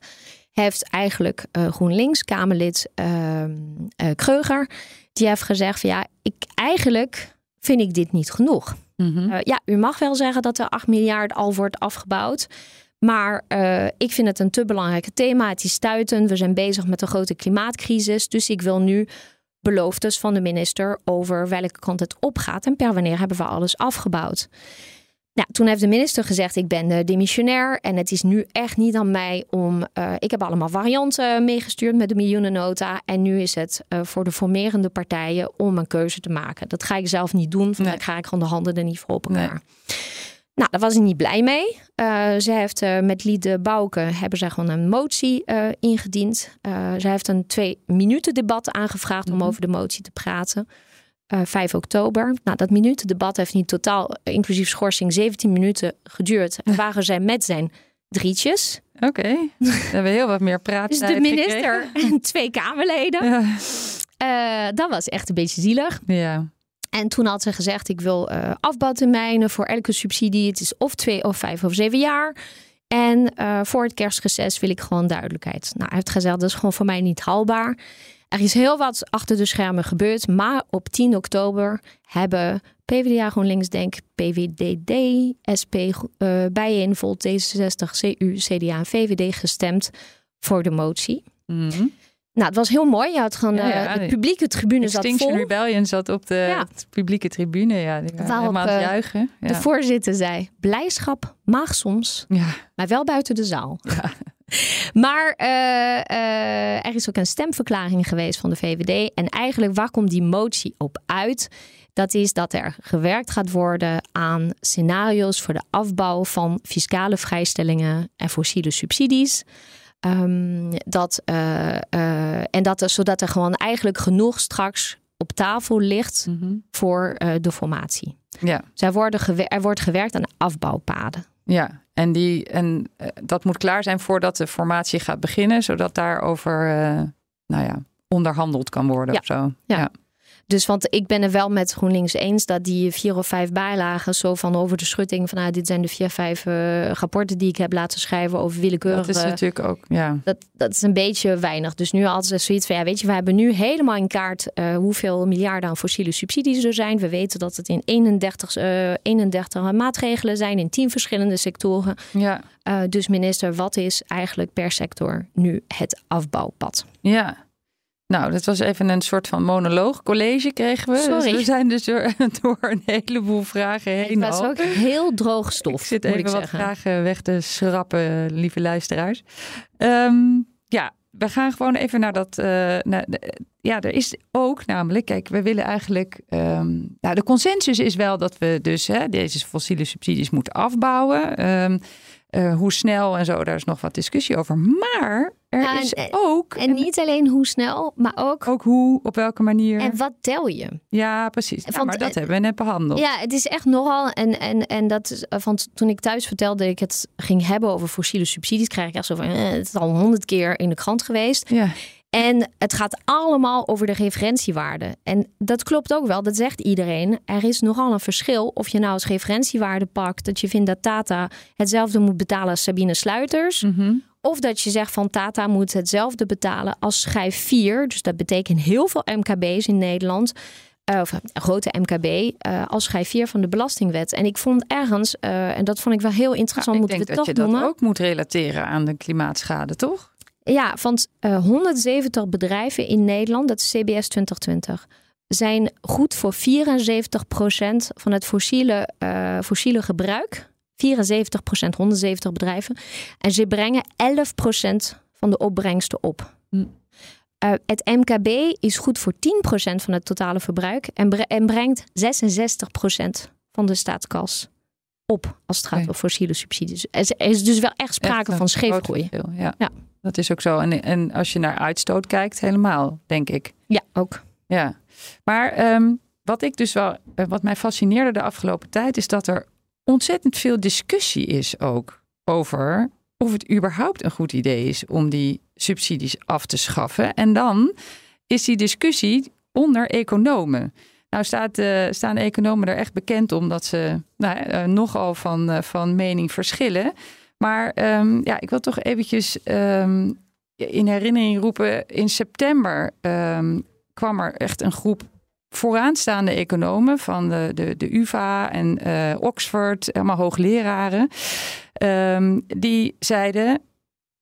heeft eigenlijk uh, GroenLinks Kamerlid ehm, Kreuger, die heeft gezegd van ja, ik eigenlijk vind ik dit niet genoeg. Mm -hmm. ja, u mag wel zeggen dat er 8 miljard al wordt afgebouwd. Maar uh, ik vind het een te belangrijk thema. Het is stuitend. We zijn bezig met een grote klimaatcrisis. Dus ik wil nu beloftes van de minister over welke kant het opgaat en per wanneer hebben we alles afgebouwd. Nou, toen heeft de minister gezegd: Ik ben de demissionair en het is nu echt niet aan mij om. Uh, ik heb allemaal varianten meegestuurd met de miljoenennota. En nu is het uh, voor de formerende partijen om een keuze te maken. Dat ga ik zelf niet doen. Dan nee. ga ik gewoon de handen er niet voor op elkaar. Nee. Nou, daar was hij niet blij mee. Uh, ze heeft uh, met Liede Bouke hebben zij gewoon een motie uh, ingediend. ze heeft een twee minuten debat aangevraagd mm -hmm. om over de motie te praten. 5 oktober. Nou, dat minutendebat heeft niet totaal, inclusief schorsing, 17 minuten geduurd. En waren zij met zijn drietjes. Oké, okay. we hebben heel wat meer praten. Dus de minister gekregen. en twee Kamerleden. Ja. dat was echt een beetje zielig. Ja. En toen had ze gezegd: Ik wil uh, afbouwtermijnen voor elke subsidie. Het is of twee of vijf of zeven jaar. En uh, voor het kerstreces wil ik gewoon duidelijkheid. Nou, hij heeft gezegd: Dat is gewoon voor mij niet haalbaar. Er is heel wat achter de schermen gebeurd. Maar op 10 oktober hebben PvdA, GroenLinks, Denk, PVDD, SP, uh, Bijeen, Volt, D66, CU, CDA en VVD gestemd voor de motie. Mm. Nou, het was heel mooi. Je had gewoon ja, ja, de publieke tribune zat vol. Rebellion zat op de ja. publieke tribune. Ja, die waren helemaal aan het juichen. De voorzitter zei, blijdschap mag soms, maar wel buiten de zaal. maar uh, uh, er is ook een stemverklaring geweest van de VVD. En eigenlijk, waar komt die motie op uit? Dat is dat er gewerkt gaat worden aan scenario's voor de afbouw van fiscale vrijstellingen en fossiele subsidies. Um, dat, uh, uh, en dat er, zodat er gewoon eigenlijk genoeg straks op tafel ligt mm -hmm. voor uh, de formatie. Ja. Dus er, worden er wordt gewerkt aan afbouwpaden. Ja, en, die, en dat moet klaar zijn voordat de formatie gaat beginnen, zodat daarover nou ja, onderhandeld kan worden ja. of zo. Ja. ja. Dus want ik ben er wel met GroenLinks eens dat die vier of vijf bijlagen zo van over de schutting van nou, dit zijn de vier, vijf uh, rapporten die ik heb laten schrijven over willekeurige. Dat is natuurlijk ook, ja. Dat, dat is een beetje weinig. Dus nu altijd zoiets van ja, weet je, we hebben nu helemaal in kaart uh, hoeveel miljarden aan fossiele subsidies er zijn. We weten dat het in 31, uh, 31 maatregelen zijn in 10 verschillende sectoren. Ja. Uh, dus minister, wat is eigenlijk per sector nu het afbouwpad? Ja. Nou, dat was even een soort van monoloog. College kregen we. Sorry. Dus we zijn dus door, door, een heleboel vragen heen. Het was ook heel droog stof. Ik zit even ik wat vragen weg te schrappen, lieve luisteraars. Um, ja, we gaan gewoon even naar dat. Uh, naar de, ja, er is ook namelijk, kijk, we willen eigenlijk. Um, nou, de consensus is wel dat we dus hè, deze fossiele subsidies moeten afbouwen. Um, uh, hoe snel en zo, daar is nog wat discussie over. Maar er is en, ook. En niet alleen hoe snel, maar ook. Ook hoe, op welke manier. En wat tel je? Ja, precies. Ja, maar dat hebben we net behandeld. Ja, het is echt nogal. En, en, en dat van toen ik thuis vertelde dat ik het ging hebben over fossiele subsidies, krijg ik echt zo van: eh, het is al honderd keer in de krant geweest. Ja. En het gaat allemaal over de referentiewaarde. En dat klopt ook wel, dat zegt iedereen. Er is nogal een verschil of je nou als referentiewaarde pakt dat je vindt dat Tata hetzelfde moet betalen als Sabine Sluiters. Mm -hmm. Of dat je zegt van Tata moet hetzelfde betalen als schijf 4. Dus dat betekent heel veel MKB's in Nederland. Uh, of een grote MKB uh, als schijf 4 van de Belastingwet. En ik vond ergens, uh, en dat vond ik wel heel interessant, ja, moeten we dat toch je noemen. dat ook moet relateren aan de klimaatschade, toch? Ja, van uh, 170 bedrijven in Nederland, dat is CBS 2020, zijn goed voor 74% van het fossiele, uh, fossiele gebruik. 74% 170 bedrijven. En ze brengen 11% van de opbrengsten op. Hm. Uh, het MKB is goed voor 10% van het totale verbruik en, bre en brengt 66% van de staatskas op als het gaat om fossiele subsidies. Er is dus wel echt sprake van scheefgroei. Ja. ja, dat is ook zo. En, en als je naar uitstoot kijkt, helemaal, denk ik. Ja, ook. Ja, maar um, wat ik dus wel, eh, wat mij fascineerde de afgelopen tijd, is dat er ontzettend veel discussie is ook over of het überhaupt een goed idee is om die subsidies af te schaffen. En dan is die discussie onder economen. Nou staat, uh, staan economen er echt bekend om dat ze nou, uh, nogal van, uh, van mening verschillen. Maar um, ja, ik wil toch eventjes um, in herinnering roepen. In september um, kwam er echt een groep vooraanstaande economen van de, de, de UvA en Oxford, allemaal hoogleraren. die zeiden,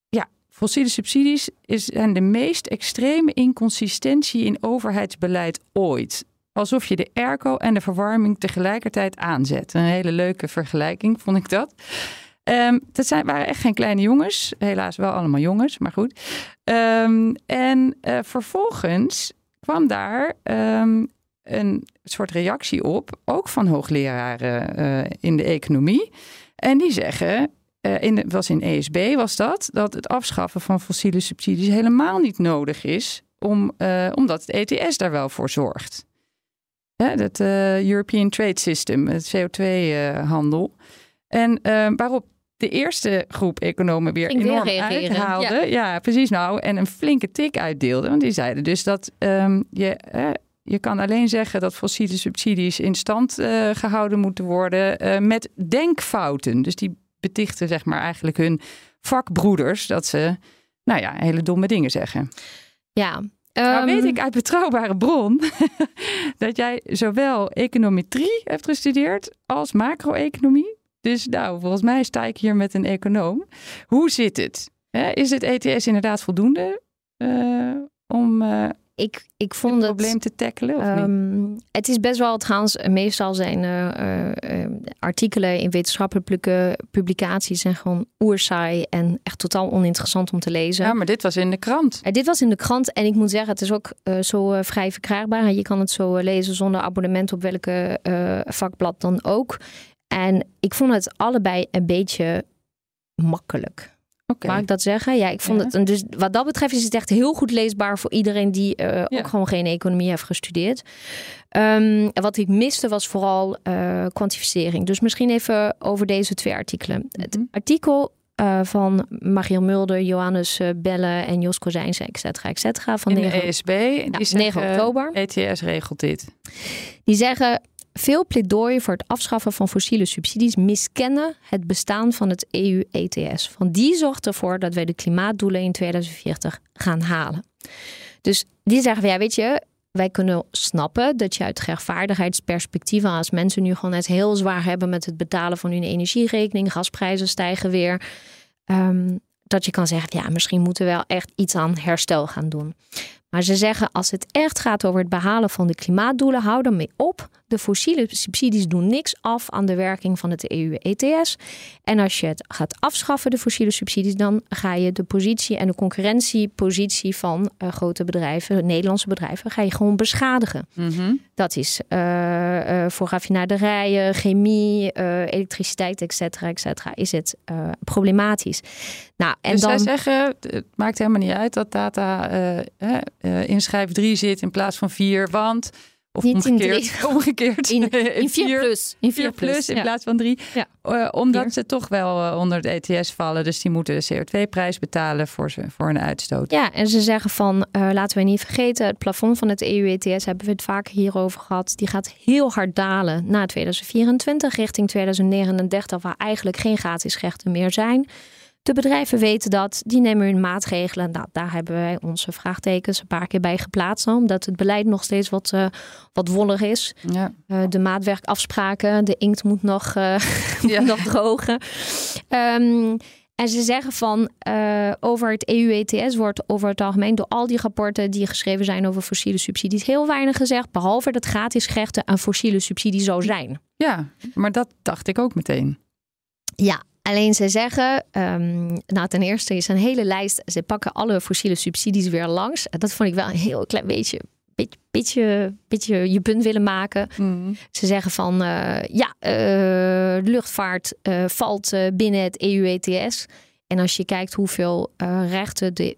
ja, fossiele subsidies is, zijn de meest extreme inconsistentie in overheidsbeleid ooit alsof je de airco en de verwarming tegelijkertijd aanzet. Een hele leuke vergelijking, vond ik dat. Um, dat zijn, waren echt geen kleine jongens. Helaas wel allemaal jongens, maar goed. Um, en uh, vervolgens kwam daar um, een soort reactie op, ook van hoogleraren uh, in de economie. En die zeggen, uh, in was in ESB was dat, dat het afschaffen van fossiele subsidies helemaal niet nodig is, om, omdat het ETS daar wel voor zorgt. Ja, uh, European Trade System, het CO2-handel. Uh, en uh, waarop de eerste groep economen weer Ging enorm weer uithaalde. Ja. ja. precies nou. En een flinke tik uitdeelde. Want die zeiden dus dat um, je, je kan alleen zeggen dat fossiele subsidies in stand uh, gehouden moeten worden uh, met denkfouten. Dus die betichten zeg maar eigenlijk hun vakbroeders dat ze, nou ja, hele domme dingen zeggen. Ja, nou Ehm, weet ik uit betrouwbare bron dat jij zowel econometrie hebt gestudeerd als macro-economie. Dus nou, volgens mij sta ik hier met een econoom. Hoe zit het? Is het ETS inderdaad voldoende uh, om uh, ik, ik vond het probleem te tackelen? Of um, niet? Het is best wel trouwens, meestal zijn uh, artikelen in wetenschappelijke publicaties zijn gewoon oersaai en echt totaal oninteressant om te lezen. Ja, maar dit was in de krant. dit was in de krant en ik moet zeggen, het is ook zo vrij verkrijgbaar. Je kan het zo lezen zonder abonnement op welke vakblad dan ook. En ik vond het allebei een beetje makkelijk. Okay. Mag ik dat zeggen? Ja, ik vond Ja. het. en Dus wat dat betreft is het echt heel goed leesbaar voor iedereen die eh, Ja. ook gewoon geen economie heeft gestudeerd. Ehm, en wat ik miste was vooral eh, kwantificering. Dus misschien even over deze twee artikelen. Het Mhm. artikel eh, van Mariel Mulder, Johannes Belle en Jos Kozijns, et cetera, et cetera. Van in de 9, ESB, die 9 zeggen, oktober. ETS regelt dit. Die zeggen veel pleidooien voor het afschaffen van fossiele subsidies miskennen het bestaan van het EU-ETS. Van die zorgt ervoor dat wij de klimaatdoelen in 2040 gaan halen. Dus die zeggen, ja, weet je, wij kunnen snappen dat je uit rechtvaardigheidsperspectief, als mensen nu gewoon het heel zwaar hebben met het betalen van hun energierekening, gasprijzen stijgen weer, um, dat je kan zeggen, ja, misschien moeten we wel echt iets aan herstel gaan doen. Maar ze zeggen, als het echt gaat over het behalen van de klimaatdoelen, hou dan mee op. De fossiele subsidies doen niks af aan de werking van het EU-ETS. En als je het gaat afschaffen, de fossiele subsidies, dan ga je de positie en de concurrentiepositie van uh, grote bedrijven, Nederlandse bedrijven, ga je gewoon beschadigen. Mm -hmm. Dat is uh, uh, voor raffinaderijen, chemie, elektriciteit, et cetera, et cetera, is het problematisch. Nou, en dus dan... zij zeggen, het maakt helemaal niet uit dat data uh, in schijf 3 zit in plaats van 4, want... Of niet omgekeerd. In drie. omgekeerd. In, in 4 plus. In 4 plus, plus in ja. plaats van 3. Ja. Uh, omdat vier. ze toch wel uh, onder het ETS vallen. Dus die moeten de CO2-prijs betalen voor, ze, voor een uitstoot. Ja, en ze zeggen van, uh, laten we niet vergeten... het plafond van het EU-ETS, hebben we het vaak hierover gehad... die gaat heel hard dalen na 2024 richting 2039... waar eigenlijk geen gratis rechten meer zijn... De bedrijven weten dat, die nemen hun maatregelen. Nou, daar hebben wij onze vraagtekens een paar keer bij geplaatst. Omdat het beleid nog steeds wat, uh, wat wollig is. Ja. Uh, de maatwerkafspraken, de inkt moet nog, uh, ja. nog drogen. Um, en ze zeggen van uh, over het EU-ETS wordt over het algemeen door al die rapporten die geschreven zijn over fossiele subsidies heel weinig gezegd. Behalve dat gratis rechten een fossiele subsidie zou zijn. Ja, maar dat dacht ik ook meteen. Ja, Alleen ze zeggen, um, nou ten eerste is een hele lijst, ze pakken alle fossiele subsidies weer langs. Dat vond ik wel een heel klein beetje beetje, beetje, beetje je punt willen maken. Mhm. Ze zeggen van ja, luchtvaart valt binnen het EU-ETS. En als je kijkt hoeveel rechten de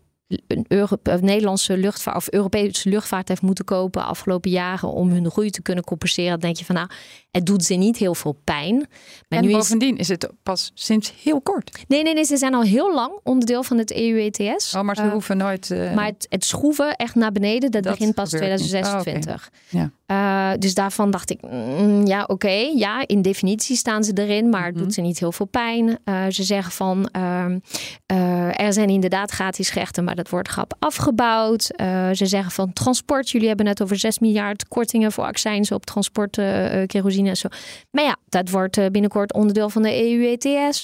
Europe, Nederlandse luchtvaart of Europese luchtvaart heeft moeten kopen afgelopen jaren om hun groei te kunnen compenseren, dan denk je van nou, het doet ze niet heel veel pijn. Maar en nu bovendien is... het pas sinds heel kort. Nee, nee, nee, ze zijn al heel lang onderdeel van het EU-ETS. Oh, maar ze uh, hoeven nooit. Uh... Maar het, het, schroeven echt naar beneden, dat, begint pas 2026. Oh, okay. ja. Uh, dus daarvan dacht ik, mm, ja, oké, okay, ja, in definitie staan ze erin, maar het mm -hmm. doet ze niet heel veel pijn. ze zeggen van, ehm, er zijn inderdaad gratis gerechten, maar dat wordt grap afgebouwd. Ze zeggen van transport. Jullie hebben net over 6 miljard kortingen voor accijns op transport, kerosine en zo. Maar ja, dat wordt binnenkort onderdeel van de EU-ETS.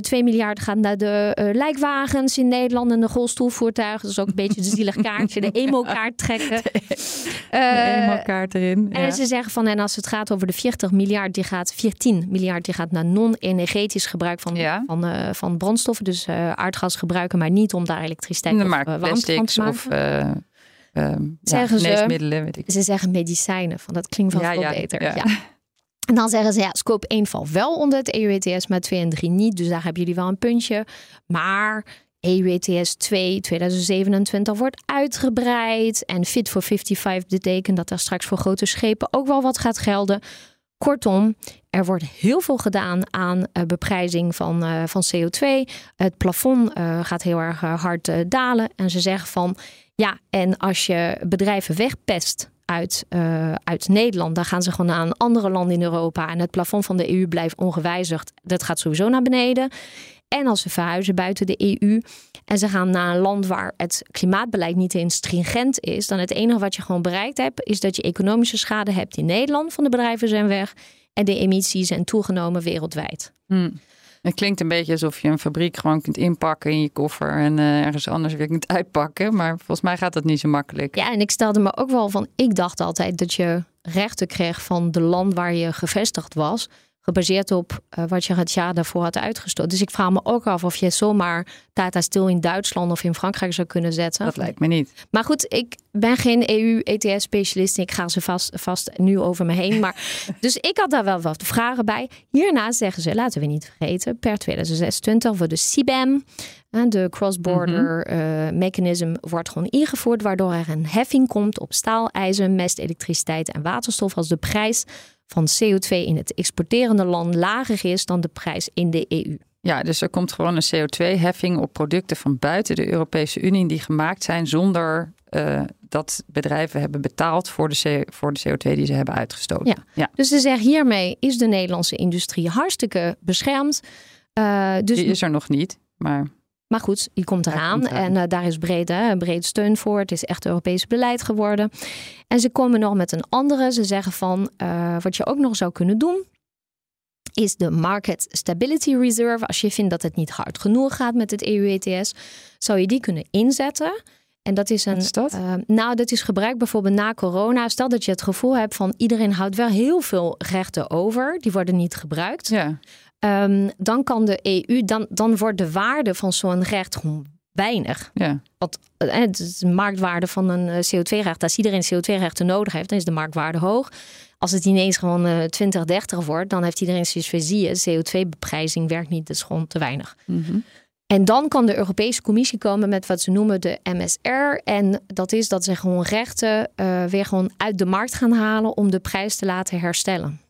2 miljard gaat naar de lijkwagens in Nederland en de golfstoelvoertuigen. Dat is ook een beetje een zielig kaartje. De emo-kaart trekken. De emo-kaart erin. Ja. En ze zeggen van, en als het gaat over de 40 miljard, die gaat 14 miljard, die gaat naar non-energetisch gebruik van, ja. van, van brandstoffen. Dus aardgas gebruiken, maar niet om daar elektriciteit te maar plastics of uh, uh, zeggen ja, geneesmiddelen, weet ik. Ze zeggen medicijnen, van dat klinkt wel veel ja, beter. Ja. En dan zeggen ze, ja, scope 1 valt wel onder het EU-ETS, maar 2 en 3 niet. Dus daar hebben jullie wel een puntje. Maar EU-ETS 2 2027 wordt uitgebreid. En Fit for 55 betekent dat er straks voor grote schepen ook wel wat gaat gelden. Kortom, er wordt heel veel gedaan aan uh, beprijzing van, uh, van CO2. Het plafond uh, gaat heel erg hard dalen. En ze zeggen van ja, en als je bedrijven wegpest uit, uit Nederland, dan gaan ze gewoon naar een andere land in Europa. En het plafond van de EU blijft ongewijzigd. Dat gaat sowieso naar beneden. En als ze verhuizen buiten de EU en ze gaan naar een land waar het klimaatbeleid niet eens stringent is, dan het enige wat je gewoon bereikt hebt, is dat je economische schade hebt in Nederland van de bedrijven zijn weg en de emissies zijn toegenomen wereldwijd. Hmm. Het klinkt een beetje alsof je een fabriek gewoon kunt inpakken in je koffer en uh, ergens anders weer kunt uitpakken. Maar volgens mij gaat dat niet zo makkelijk. Ja, en ik stelde me ook wel van, ik dacht altijd dat je rechten kreeg van de land waar je gevestigd was gebaseerd op uh, wat je het jaar daarvoor had uitgestoten. Dus ik vraag me ook af of je zomaar Tata Stil in Duitsland of in Frankrijk zou kunnen zetten. Dat lijkt me niet. Maar goed, ik ben geen EU-ETS-specialist. Ik ga ze vast, vast nu over me heen. Maar, dus ik had daar wel wat vragen bij. Hierna zeggen ze, laten we niet vergeten, per 2026 wordt de CBAM, de Cross-Border mm -hmm. uh, Mechanism, wordt gewoon ingevoerd. Waardoor er een heffing komt op staal, ijzer, mest, elektriciteit en waterstof als de prijs van CO2 in het exporterende land lager is dan de prijs in de EU. Ja, dus er komt gewoon een CO2-heffing op producten van buiten de Europese Unie die gemaakt zijn zonder uh, dat bedrijven hebben betaald voor de, voor de CO2 die ze hebben uitgestoten. Ja. ja. Dus ze zeggen hiermee is de Nederlandse industrie hartstikke beschermd. Uh, dus... Die is er nog niet, maar. Maar goed, die komt eraan en uh, daar is breed, breed steun voor. Het is echt Europees beleid geworden. En ze komen nog met een andere. Ze zeggen van uh, wat je ook nog zou kunnen doen. Is de Market Stability Reserve. Als je vindt dat het niet hard genoeg gaat met het EU-ETS, zou je die kunnen inzetten. En dat is een. Is dat? Uh, nou, dat is gebruikt bijvoorbeeld na corona. Stel dat je het gevoel hebt van iedereen houdt wel heel veel rechten over. Die worden niet gebruikt. Ja. Um, dan kan de EU, dan, dan wordt de waarde van zo'n recht gewoon weinig. Ja. Het is de marktwaarde van een CO2-recht. Als iedereen CO2-rechten nodig heeft, dan is de marktwaarde hoog. Als het ineens gewoon uh, 20, 30 wordt, dan heeft iedereen zoiets van zie je, CO2-beprijzing werkt niet, dat is gewoon te weinig. Mm -hmm. En dan kan de Europese Commissie komen met wat ze noemen de MSR. En dat is dat ze gewoon rechten uh, weer gewoon uit de markt gaan halen om de prijs te laten herstellen.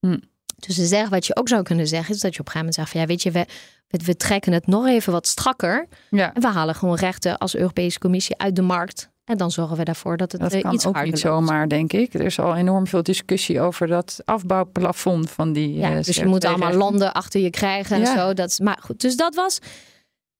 Mm. Dus ze zeggen, wat je ook zou kunnen zeggen, is dat je op een gegeven moment zegt van ja, weet je, we, we trekken het nog even wat strakker. Ja. En we halen gewoon rechten als Europese Commissie uit de markt. En dan zorgen we ervoor dat het dat uh, kan iets ook niet zomaar, denk ik. Er is al enorm veel discussie over dat afbouwplafond van die. Ja, uh, dus je moet allemaal landen achter je krijgen en Ja. zo. Dat, is- maar goed, dus dat was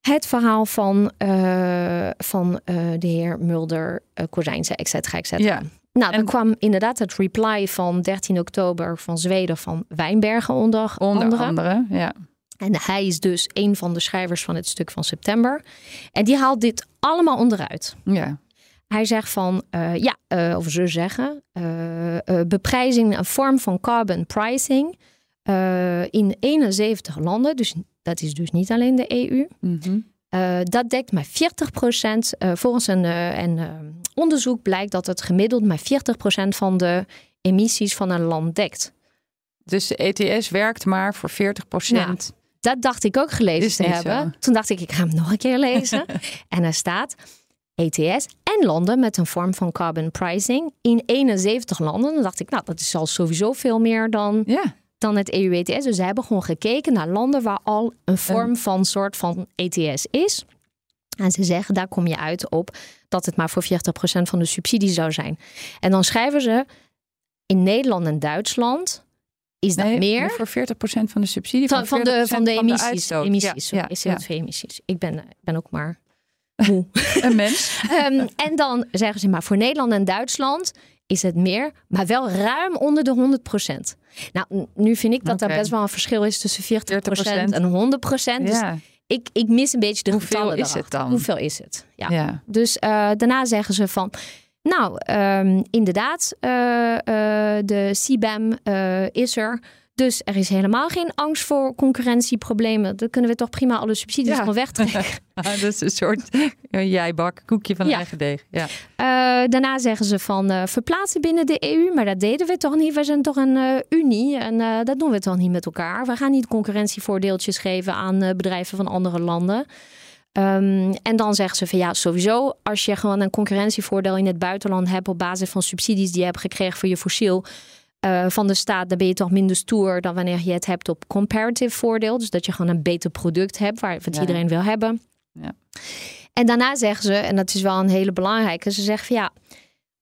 het verhaal van, eh, van eh, de heer Mulder, uh, Kozijnse, et cetera, et cetera. Ja. Nou, dan En- kwam inderdaad het reply van 13 oktober van Zweden van Wijnbergen onder, Onder andere. andere, ja. En hij is dus een van de schrijvers van het stuk van september. En die haalt dit allemaal onderuit. ja. Hij zegt van, eh, ja, eh, of ze zeggen, eh, beprijzing, een vorm van carbon pricing in 71 landen. Dus dat is dus niet alleen de EU. Mhm. Eh, dat dekt maar 40% eh, volgens een, eh, een onderzoek blijkt dat het gemiddeld maar 40% van de emissies van een land dekt. Dus de ETS werkt maar voor 40 procent. dat dacht ik ook gelezen te hebben. Toen dacht ik, ik ga hem nog een keer lezen. en er staat ETS en landen met een vorm van carbon pricing in 71 landen. Dan dacht ik, nou, dat is al sowieso veel meer dan, ja. Dan het EU-ETS. Dus ze hebben gewoon gekeken naar landen waar al een vorm van soort van ETS is. En ze zeggen, daar kom je uit op dat het maar voor 40% van de subsidie zou zijn. En dan schrijven ze, in Nederland en Duitsland is dat meer. Voor 40% van de subsidie van, van, de, van de emissies. De emissies, ja, ja, CO2-emissies. Ik ben, ben ook maar. Een mens. um, en dan zeggen ze maar voor Nederland en Duitsland is het meer, maar wel ruim onder de 100%. Nou, nu vind ik dat okay. er best wel een verschil is tussen 40%, en 100%. Dus ik, ik mis een beetje de Hoeveel getallen is het dan? Hoeveel is het? Ja. ja. Dus uh, daarna zeggen ze van, nou, um, inderdaad, uh, uh, de CBAM is er. Dus er is helemaal geen angst voor concurrentieproblemen. Dan kunnen we toch prima alle subsidies ja. van wegtrekken. dat is een soort jijbak, koekje van ja. eigen deeg. Ja. Uh, daarna zeggen ze van uh, verplaatsen binnen de EU. Maar dat deden we toch niet. We zijn toch een uh, unie en dat doen we toch niet met elkaar. We gaan niet concurrentievoordeeltjes geven aan bedrijven van andere landen. Um, en dan zeggen ze van ja, sowieso, als je gewoon een concurrentievoordeel in het buitenland hebt op basis van subsidies die je hebt gekregen voor je fossiel, uh, van de staat, dan ben je toch minder stoer dan wanneer je het hebt op comparative voordeel. Dus dat je gewoon een beter product hebt, waar, wat iedereen wil hebben. Ja. En daarna zeggen ze, en dat is wel een hele belangrijke, ze zeggen van ja,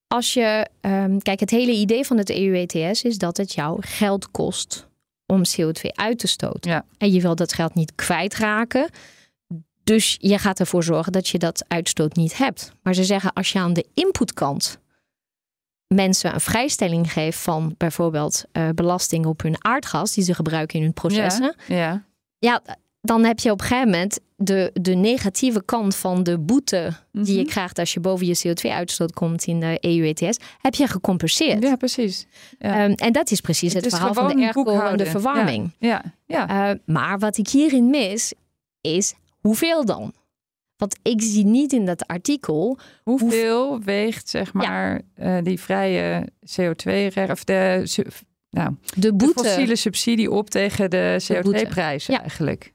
als je, um, kijk, het hele idee van het EU-ETS is dat het jou geld kost om CO2 uit te stoten. Ja. En je wil dat geld niet kwijtraken. Dus je gaat ervoor zorgen dat je dat uitstoot niet hebt. Maar ze zeggen als je aan de inputkant mensen een vrijstelling geeft van bijvoorbeeld uh, belasting op hun aardgas die ze gebruiken in hun processen. Ja, ja. ja dan heb je op een gegeven moment de, de negatieve kant van de boete die je mhm. krijgt als je boven je CO2-uitstoot komt in de EU-ETS, heb je gecompenseerd. Ja, precies. Ja. Um, en dat is precies het, het verhaal van de ergo verwarming. Ja, ja. ja. Uh, maar wat ik hierin mis, is hoeveel dan? Want ik zie niet in dat artikel. Hoeveel weegt, zeg maar, ja. uh, die vrije CO2, of de, nou, de, boete. de fossiele subsidie op tegen de CO2-prijs ja. eigenlijk?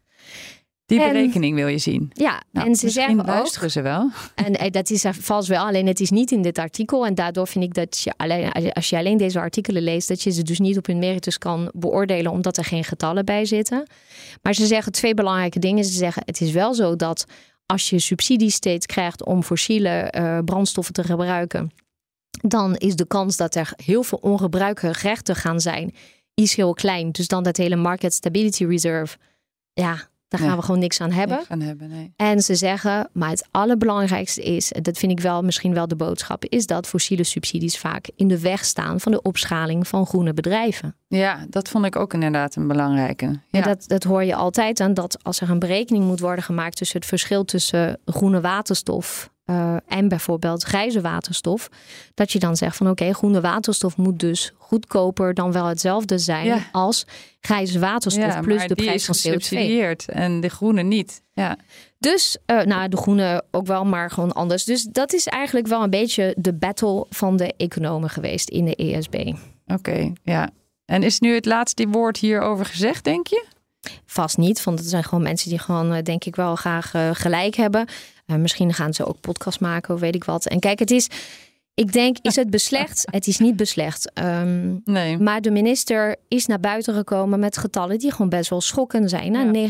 Die en, berekening wil je zien. Ja, nou, en ze zeggen ook. luisteren ze wel. En eh, dat is er vast wel, alleen het is niet in dit artikel. En daardoor vind ik dat je alleen, als je alleen deze artikelen leest, dat je ze dus niet op hun meritus kan beoordelen, omdat er geen getallen bij zitten. Maar ze zeggen twee belangrijke dingen. Ze zeggen: het is wel zo dat als je subsidies steeds krijgt om fossiele uh, brandstoffen te gebruiken, dan is de kans dat er heel veel ongebruikelijke rechten gaan zijn, is heel klein. Dus dan dat hele Market Stability Reserve, ja, daar gaan we gewoon niks aan hebben. Niks aan hebben nee. En ze zeggen, maar het allerbelangrijkste is, dat vind ik wel misschien wel de boodschap, is dat fossiele subsidies vaak in de weg staan van de opschaling van groene bedrijven. Ja, dat vond ik ook inderdaad een belangrijke. Ja, ja dat, dat hoor je altijd aan dat als er een berekening moet worden gemaakt tussen het verschil tussen groene waterstof uh, en bijvoorbeeld grijze waterstof, dat je dan zegt van oké, okay, groene waterstof moet dus goedkoper dan wel hetzelfde zijn ja. als grijze waterstof ja, plus de prijs van CO2. En de groene niet. Ja. Dus, uh, nou, de groene ook wel, maar gewoon anders. Dus dat is eigenlijk wel een beetje de battle van de economen geweest in de ESB. Oké, okay, ja. En is nu het laatste woord hierover gezegd, denk je? Vast niet, want het zijn gewoon mensen die gewoon, uh, denk ik, wel graag uh, gelijk hebben. Uh, misschien gaan ze ook podcast maken of weet ik wat. En kijk, het is, ik denk, is het beslecht? Het is niet beslecht. Um, nee. Maar de minister is naar buiten gekomen met getallen die gewoon best wel schokkend zijn. Ja.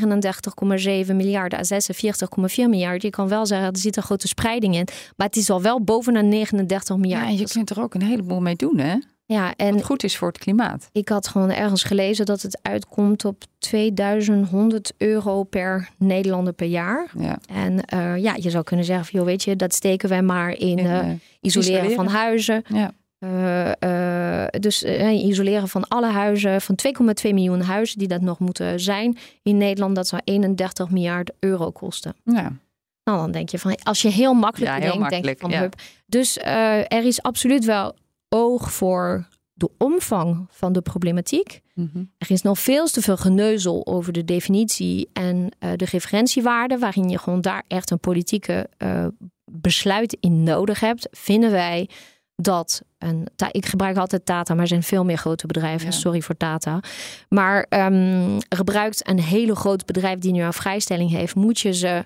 39,7 miljard à 46,4 miljard. Je kan wel zeggen, er zit een grote spreiding in. Maar het is al wel bovenaan 39 miljard. Ja, en je kunt er ook een heleboel mee doen, hè? Ja, en Wat goed is voor het klimaat. Ik had gewoon ergens gelezen dat het uitkomt op 2100 euro per Nederlander per jaar. Ja. En uh, ja, je zou kunnen zeggen, joh, weet je, dat steken wij maar in, uh, isoleren, isoleren, van huizen. Ja. Uh, dus isoleren van alle huizen, van 2,2 miljoen huizen die dat nog moeten zijn in Nederland, dat zou 31 miljard euro kosten. Ja. Nou, dan denk je van, als je heel makkelijk ja, denkt, makkelijk, denk je van, ja. hup. Dus er is absoluut wel oog voor de omvang van de problematiek. Mm -hmm. Er is nog veel te veel geneuzel over de definitie en uh, de referentiewaarde, waarin je gewoon daar echt een politieke uh, besluit in nodig hebt, vinden wij dat een. Ik gebruik altijd Tata, maar er zijn veel meer grote bedrijven. Sorry voor Tata. Maar um, gebruikt een hele groot bedrijf die nu een vrijstelling heeft, moet je ze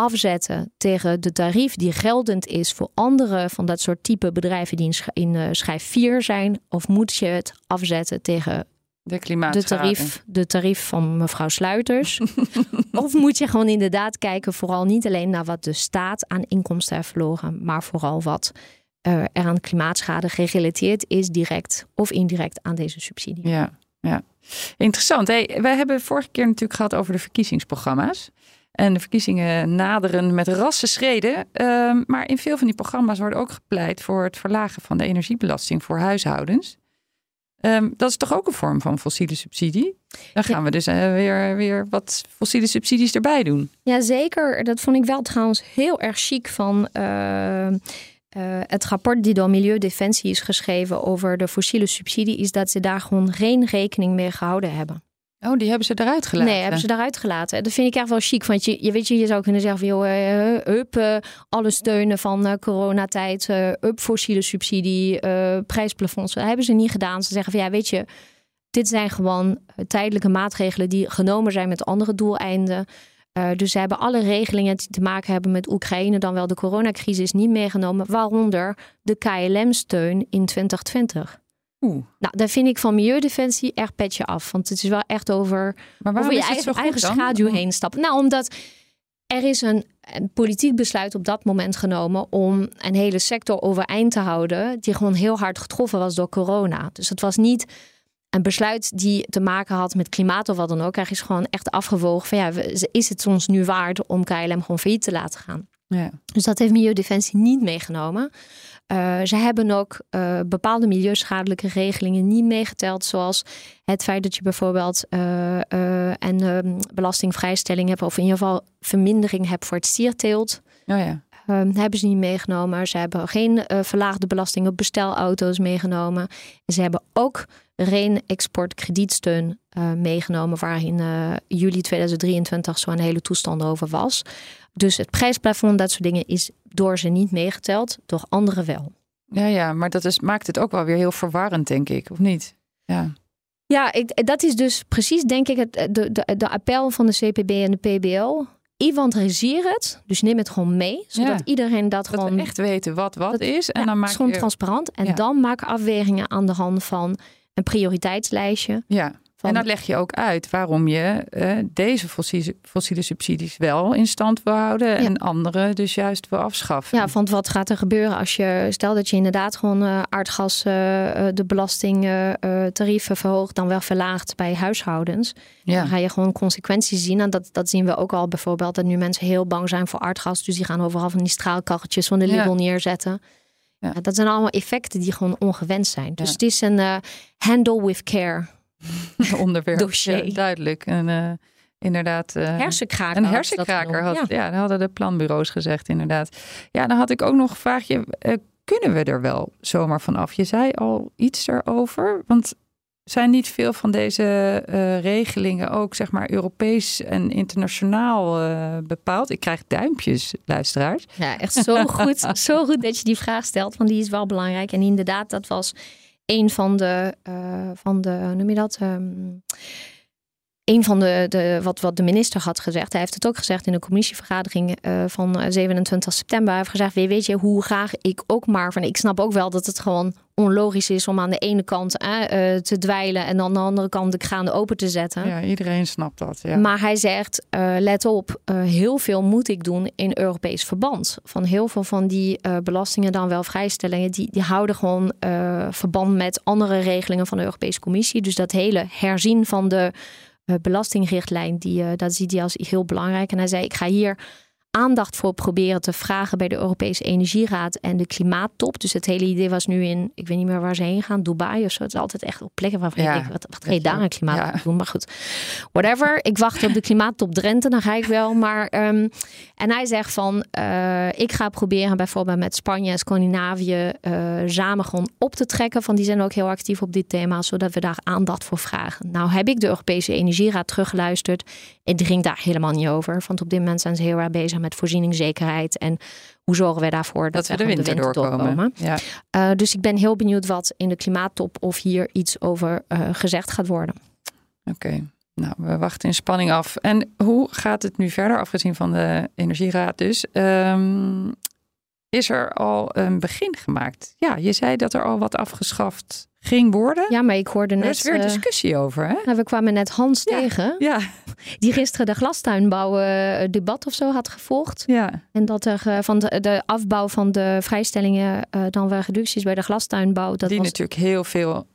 afzetten tegen de tarief die geldend is voor andere van dat soort type bedrijven die in, in schijf 4 zijn? Of moet je het afzetten tegen de, de, tarief, de tarief van mevrouw Sluiters. of moet je gewoon inderdaad kijken, vooral niet alleen naar wat de staat aan inkomsten heeft verloren, maar vooral wat uh, er aan klimaatschade gerelateerd is, direct of indirect aan deze subsidie. Ja, ja. interessant. Hey, wij hebben vorige keer natuurlijk gehad over de verkiezingsprogramma's. En de verkiezingen naderen met rasse schreden. Uh, maar in veel van die programma's wordt ook gepleit voor het verlagen van de energiebelasting voor huishoudens. Um, dat is toch ook een vorm van fossiele subsidie? Dan gaan we dus uh, weer, weer wat fossiele subsidies erbij doen. Jazeker, dat vond ik wel trouwens heel erg chic van uh, uh, het rapport die door Milieudefensie is geschreven over de fossiele subsidie, is dat ze daar gewoon geen rekening mee gehouden hebben. Oh, die hebben ze eruit gelaten? Nee, hebben ze eruit gelaten. Dat vind ik echt wel chic. Want je, je weet je, je zou kunnen zeggen van... joh, uh, up, uh, alle steunen van uh, coronatijd... up fossiele subsidie, prijsplafonds. Dat hebben ze niet gedaan. Ze zeggen van ja, weet je... dit zijn gewoon tijdelijke maatregelen... die genomen zijn met andere doeleinden. dus ze hebben alle regelingen die te maken hebben met Oekraïne... dan wel de coronacrisis niet meegenomen. Waaronder de KLM-steun in 2020. Nou, daar vind ik van Milieudefensie echt petje af. Want het is wel echt over, over je eigen, eigen schaduw heen stappen. Nou, omdat er is een, een, politiek besluit op dat moment genomen om een hele sector overeind te houden. Die gewoon heel hard getroffen was door corona. Dus het was niet een besluit die te maken had met klimaat of wat dan ook. Er is gewoon echt afgewogen van ja, is het ons nu waard om KLM gewoon failliet te laten gaan? Ja. Dus dat heeft Milieudefensie niet meegenomen. Uh, ze hebben ook uh, bepaalde milieuschadelijke regelingen niet meegeteld, zoals het feit dat je bijvoorbeeld uh, een um, belastingvrijstelling hebt, of in ieder geval vermindering hebt voor het stierteelt. Oh ja. Um, hebben ze niet meegenomen. Ze hebben geen verlaagde belasting op bestelauto's meegenomen. En ze hebben ook geen exportkredietsteun meegenomen, waar in juli 2023 zo'n hele toestand over was. Dus het prijsplafond, dat soort dingen, is door ze niet meegeteld, door anderen wel. Ja, ja, maar dat is, maakt het ook wel weer heel verwarrend, denk ik, of niet? Ja. Ja, ik, dat is dus precies, denk ik, het, de, de, de appel van de CPB en de PBL. Inventariseer het, dus neem het gewoon mee, zodat iedereen dat, dat gewoon... echt weten wat wat is. En dan maak je... gewoon transparant. En dan maken afwegingen aan de hand van een prioriteitslijstje. Ja. En dat leg je ook uit waarom je uh, deze fossiele, fossiele, subsidies wel in stand wil houden en andere dus juist wil afschaffen. Ja, want wat gaat er gebeuren als je, stel dat je inderdaad gewoon uh, aardgas, uh, de belastingtarieven verhoogt, dan wel verlaagt bij huishoudens. Ja. Dan ga je gewoon consequenties zien. En dat, dat zien we ook al bijvoorbeeld, dat nu mensen heel bang zijn voor aardgas. Dus die gaan overal van die straalkacheltjes van de Lidl neerzetten. Ja. dat zijn allemaal effecten die gewoon ongewenst zijn. Dus het is een handle with care. onderwerp. Dossier. duidelijk. En, uh, inderdaad. Uh, hersenkraker. Een hersenkraker had. Ja. ja, dat hadden de planbureaus gezegd, inderdaad. Ja, dan had ik ook nog een vraagje. Uh, kunnen we er wel zomaar vanaf? Je zei al iets erover. Want zijn niet veel van deze uh, regelingen ook, zeg maar, Europees en internationaal uh, bepaald? Ik krijg duimpjes, luisteraars. Ja, echt zo goed. zo goed dat je die vraag stelt, want die is wel belangrijk. En inderdaad, dat was een van de, uh, van de noem je dat? Um, een van de, de wat, wat de minister had gezegd, hij heeft het ook gezegd in de commissievergadering uh, van 27 september. Hij heeft gezegd: Weet je hoe graag ik ook maar van. Ik snap ook wel dat het gewoon onlogisch is om aan de ene kant uh, te dweilen en aan de andere kant de kraan open te zetten. Ja, iedereen snapt dat. Ja. Maar hij zegt: uh, let op, heel veel moet ik doen in Europees verband. Van heel veel van die belastingen, dan wel vrijstellingen, die, die houden gewoon verband met andere regelingen van de Europese Commissie. Dus dat hele herzien van de eh, belastingrichtlijn, die, uh, dat ziet hij als heel belangrijk. En hij zei, ik ga hier aandacht voor proberen te vragen bij de Europese Energieraad en de klimaattop. Dus het hele idee was nu in, ik weet niet meer waar ze heen gaan, Dubai of zo. Het is altijd echt op plekken waarvan ja, je denkt, wat, wat ga je daar een klimaat doen? Maar goed, whatever. Ik wacht op de klimaattop Drenthe, dan ga ik wel. Maar, um, en hij zegt van, uh, ik ga proberen bijvoorbeeld met Spanje en Scandinavië uh, samen gewoon op te trekken. Van die zijn ook heel actief op dit thema, zodat we daar aandacht voor vragen. Nou heb ik de Europese Energieraad teruggeluisterd. Die ging daar helemaal niet over. Want op dit moment zijn ze heel erg bezig met voorzieningszekerheid en hoe zorgen we daarvoor dat, we de winter, doorkomen. Ja. Uh, dus ik ben heel benieuwd wat in de klimaattop of hier iets over uh, gezegd gaat worden. Oké. Nou, we wachten in spanning af. En hoe gaat het nu verder, afgezien van de Energieraad dus? Um, is er al een begin gemaakt? Ja, je zei dat er al wat afgeschaft ging worden. Ja, maar ik hoorde net... Er is weer uh, discussie over, hè? Nou, we kwamen net Hans ja, tegen. Ja. Die gisteren de glastuinbouw uh, debat of zo had gevolgd. Ja. En dat er uh, van de, de, afbouw van de vrijstellingen dan wel reducties bij de glastuinbouw. Dat Die was... natuurlijk heel veel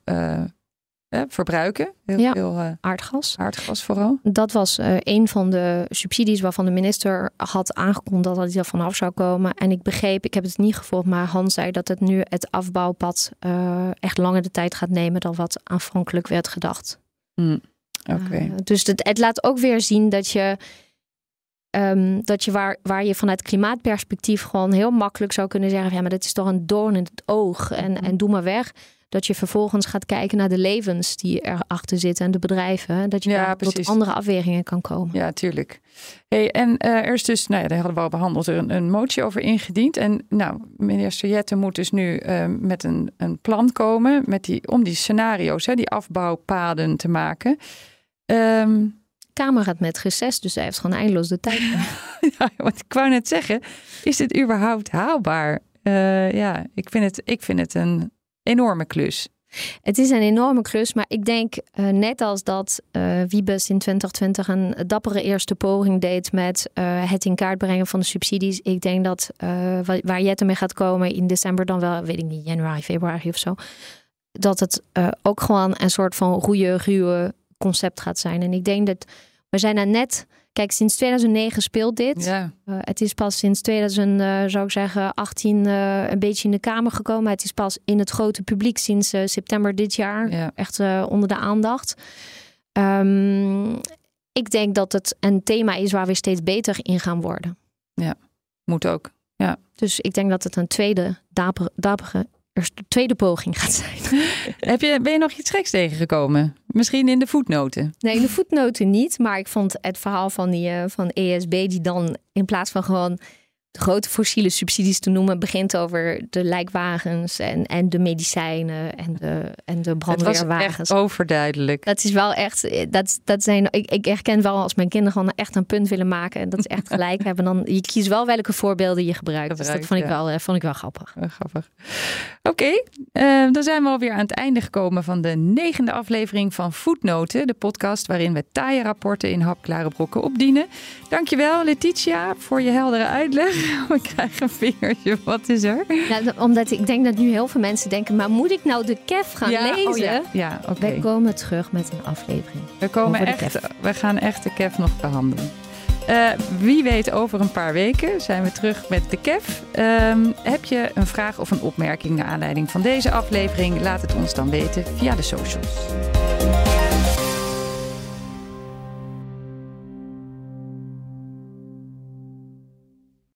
verbruiken. Heel ja, veel uh, aardgas. Aardgas vooral. Dat was uh, een van de subsidies waarvan de minister had aangekondigd dat hij er vanaf zou komen. En ik begreep, ik heb het niet gevolgd, maar Hans zei dat het nu het afbouwpad uh, echt langer de tijd gaat nemen dan wat aanvankelijk werd gedacht. Mm, Oké. Okay. dus het, het laat ook weer zien dat je. Um, dat je waar, waar je vanuit klimaatperspectief gewoon heel makkelijk zou kunnen zeggen: ja, maar dit is toch een doorn in het oog en, en doe maar weg dat je vervolgens gaat kijken naar de levens die erachter zitten en de bedrijven. Dat je ja, tot andere afwegingen kan komen. Ja, tuurlijk. Hey, en uh, er is dus, nou ja, daar hadden we al behandeld, er een, een motie over ingediend. En nou, minister Jette moet dus nu uh, met een, een plan komen met die, om die scenario's, hè, die afbouwpaden te maken. Um, Kamer gaat met reces, dus hij heeft gewoon eindeloos de tijd. ja, wat ik wou net zeggen, is dit überhaupt haalbaar? Uh, ja, ik vind het, ik vind het een enorme klus. Het is een enorme klus, maar ik denk uh, net als dat uh, Wiebes in 2020 een dappere eerste poging deed met uh, het in kaart brengen van de subsidies. Ik denk dat waar Jette mee gaat komen in december, dan wel, weet ik niet, januari, februari of zo. Dat het ook gewoon een soort van goede, ruwe concept gaat zijn. En ik denk dat we zijn er net Kijk, sinds 2009 speelt dit. Ja. Uh, het is pas sinds 2000, uh, zou ik zeggen, 18 uh, een beetje in de Kamer gekomen. Het is pas in het grote publiek sinds september dit jaar. Ja. Echt onder de aandacht. Um, ik denk dat het een thema is waar we steeds beter in gaan worden. Ja, moet ook. Ja. Dus ik denk dat het een tweede dapere, dapere de tweede poging gaat zijn. Heb je, ben je nog iets geks tegengekomen? Misschien in de voetnoten? Nee, in de voetnoten niet. Maar ik vond het verhaal van, die, uh, van ESB, die dan in plaats van gewoon de grote fossiele subsidies te noemen, begint over de lijkwagens en, en de medicijnen en de, en de brandweerwagens. Het was echt overduidelijk. Dat is wel echt, eh, dat, dat zijn, ik, ik herken wel als mijn kinderen gewoon echt een punt willen maken en dat is echt gelijk hebben, dan je kiest wel welke voorbeelden je gebruikt. dus dat vond ik, ja. wel, uh, vond ik wel grappig. Uh, grappig. Oké, okay, uh, dan zijn we alweer aan het einde gekomen van de negende aflevering van Voetnoten, de podcast waarin we taaie rapporten in hapklare brokken opdienen. Dankjewel Letitia voor je heldere uitleg. We krijgen een vingertje. Wat is er? Ja, omdat ik denk dat nu heel veel mensen denken: maar moet ik nou de KEF gaan ja, lezen? Oh ja, ja oké. Okay. We komen terug met een aflevering. We, komen echt, we gaan echt de KEF nog behandelen. Uh, wie weet, over een paar weken zijn we terug met de KEF. Um, heb je een vraag of een opmerking naar aanleiding van deze aflevering? Laat het ons dan weten via de socials.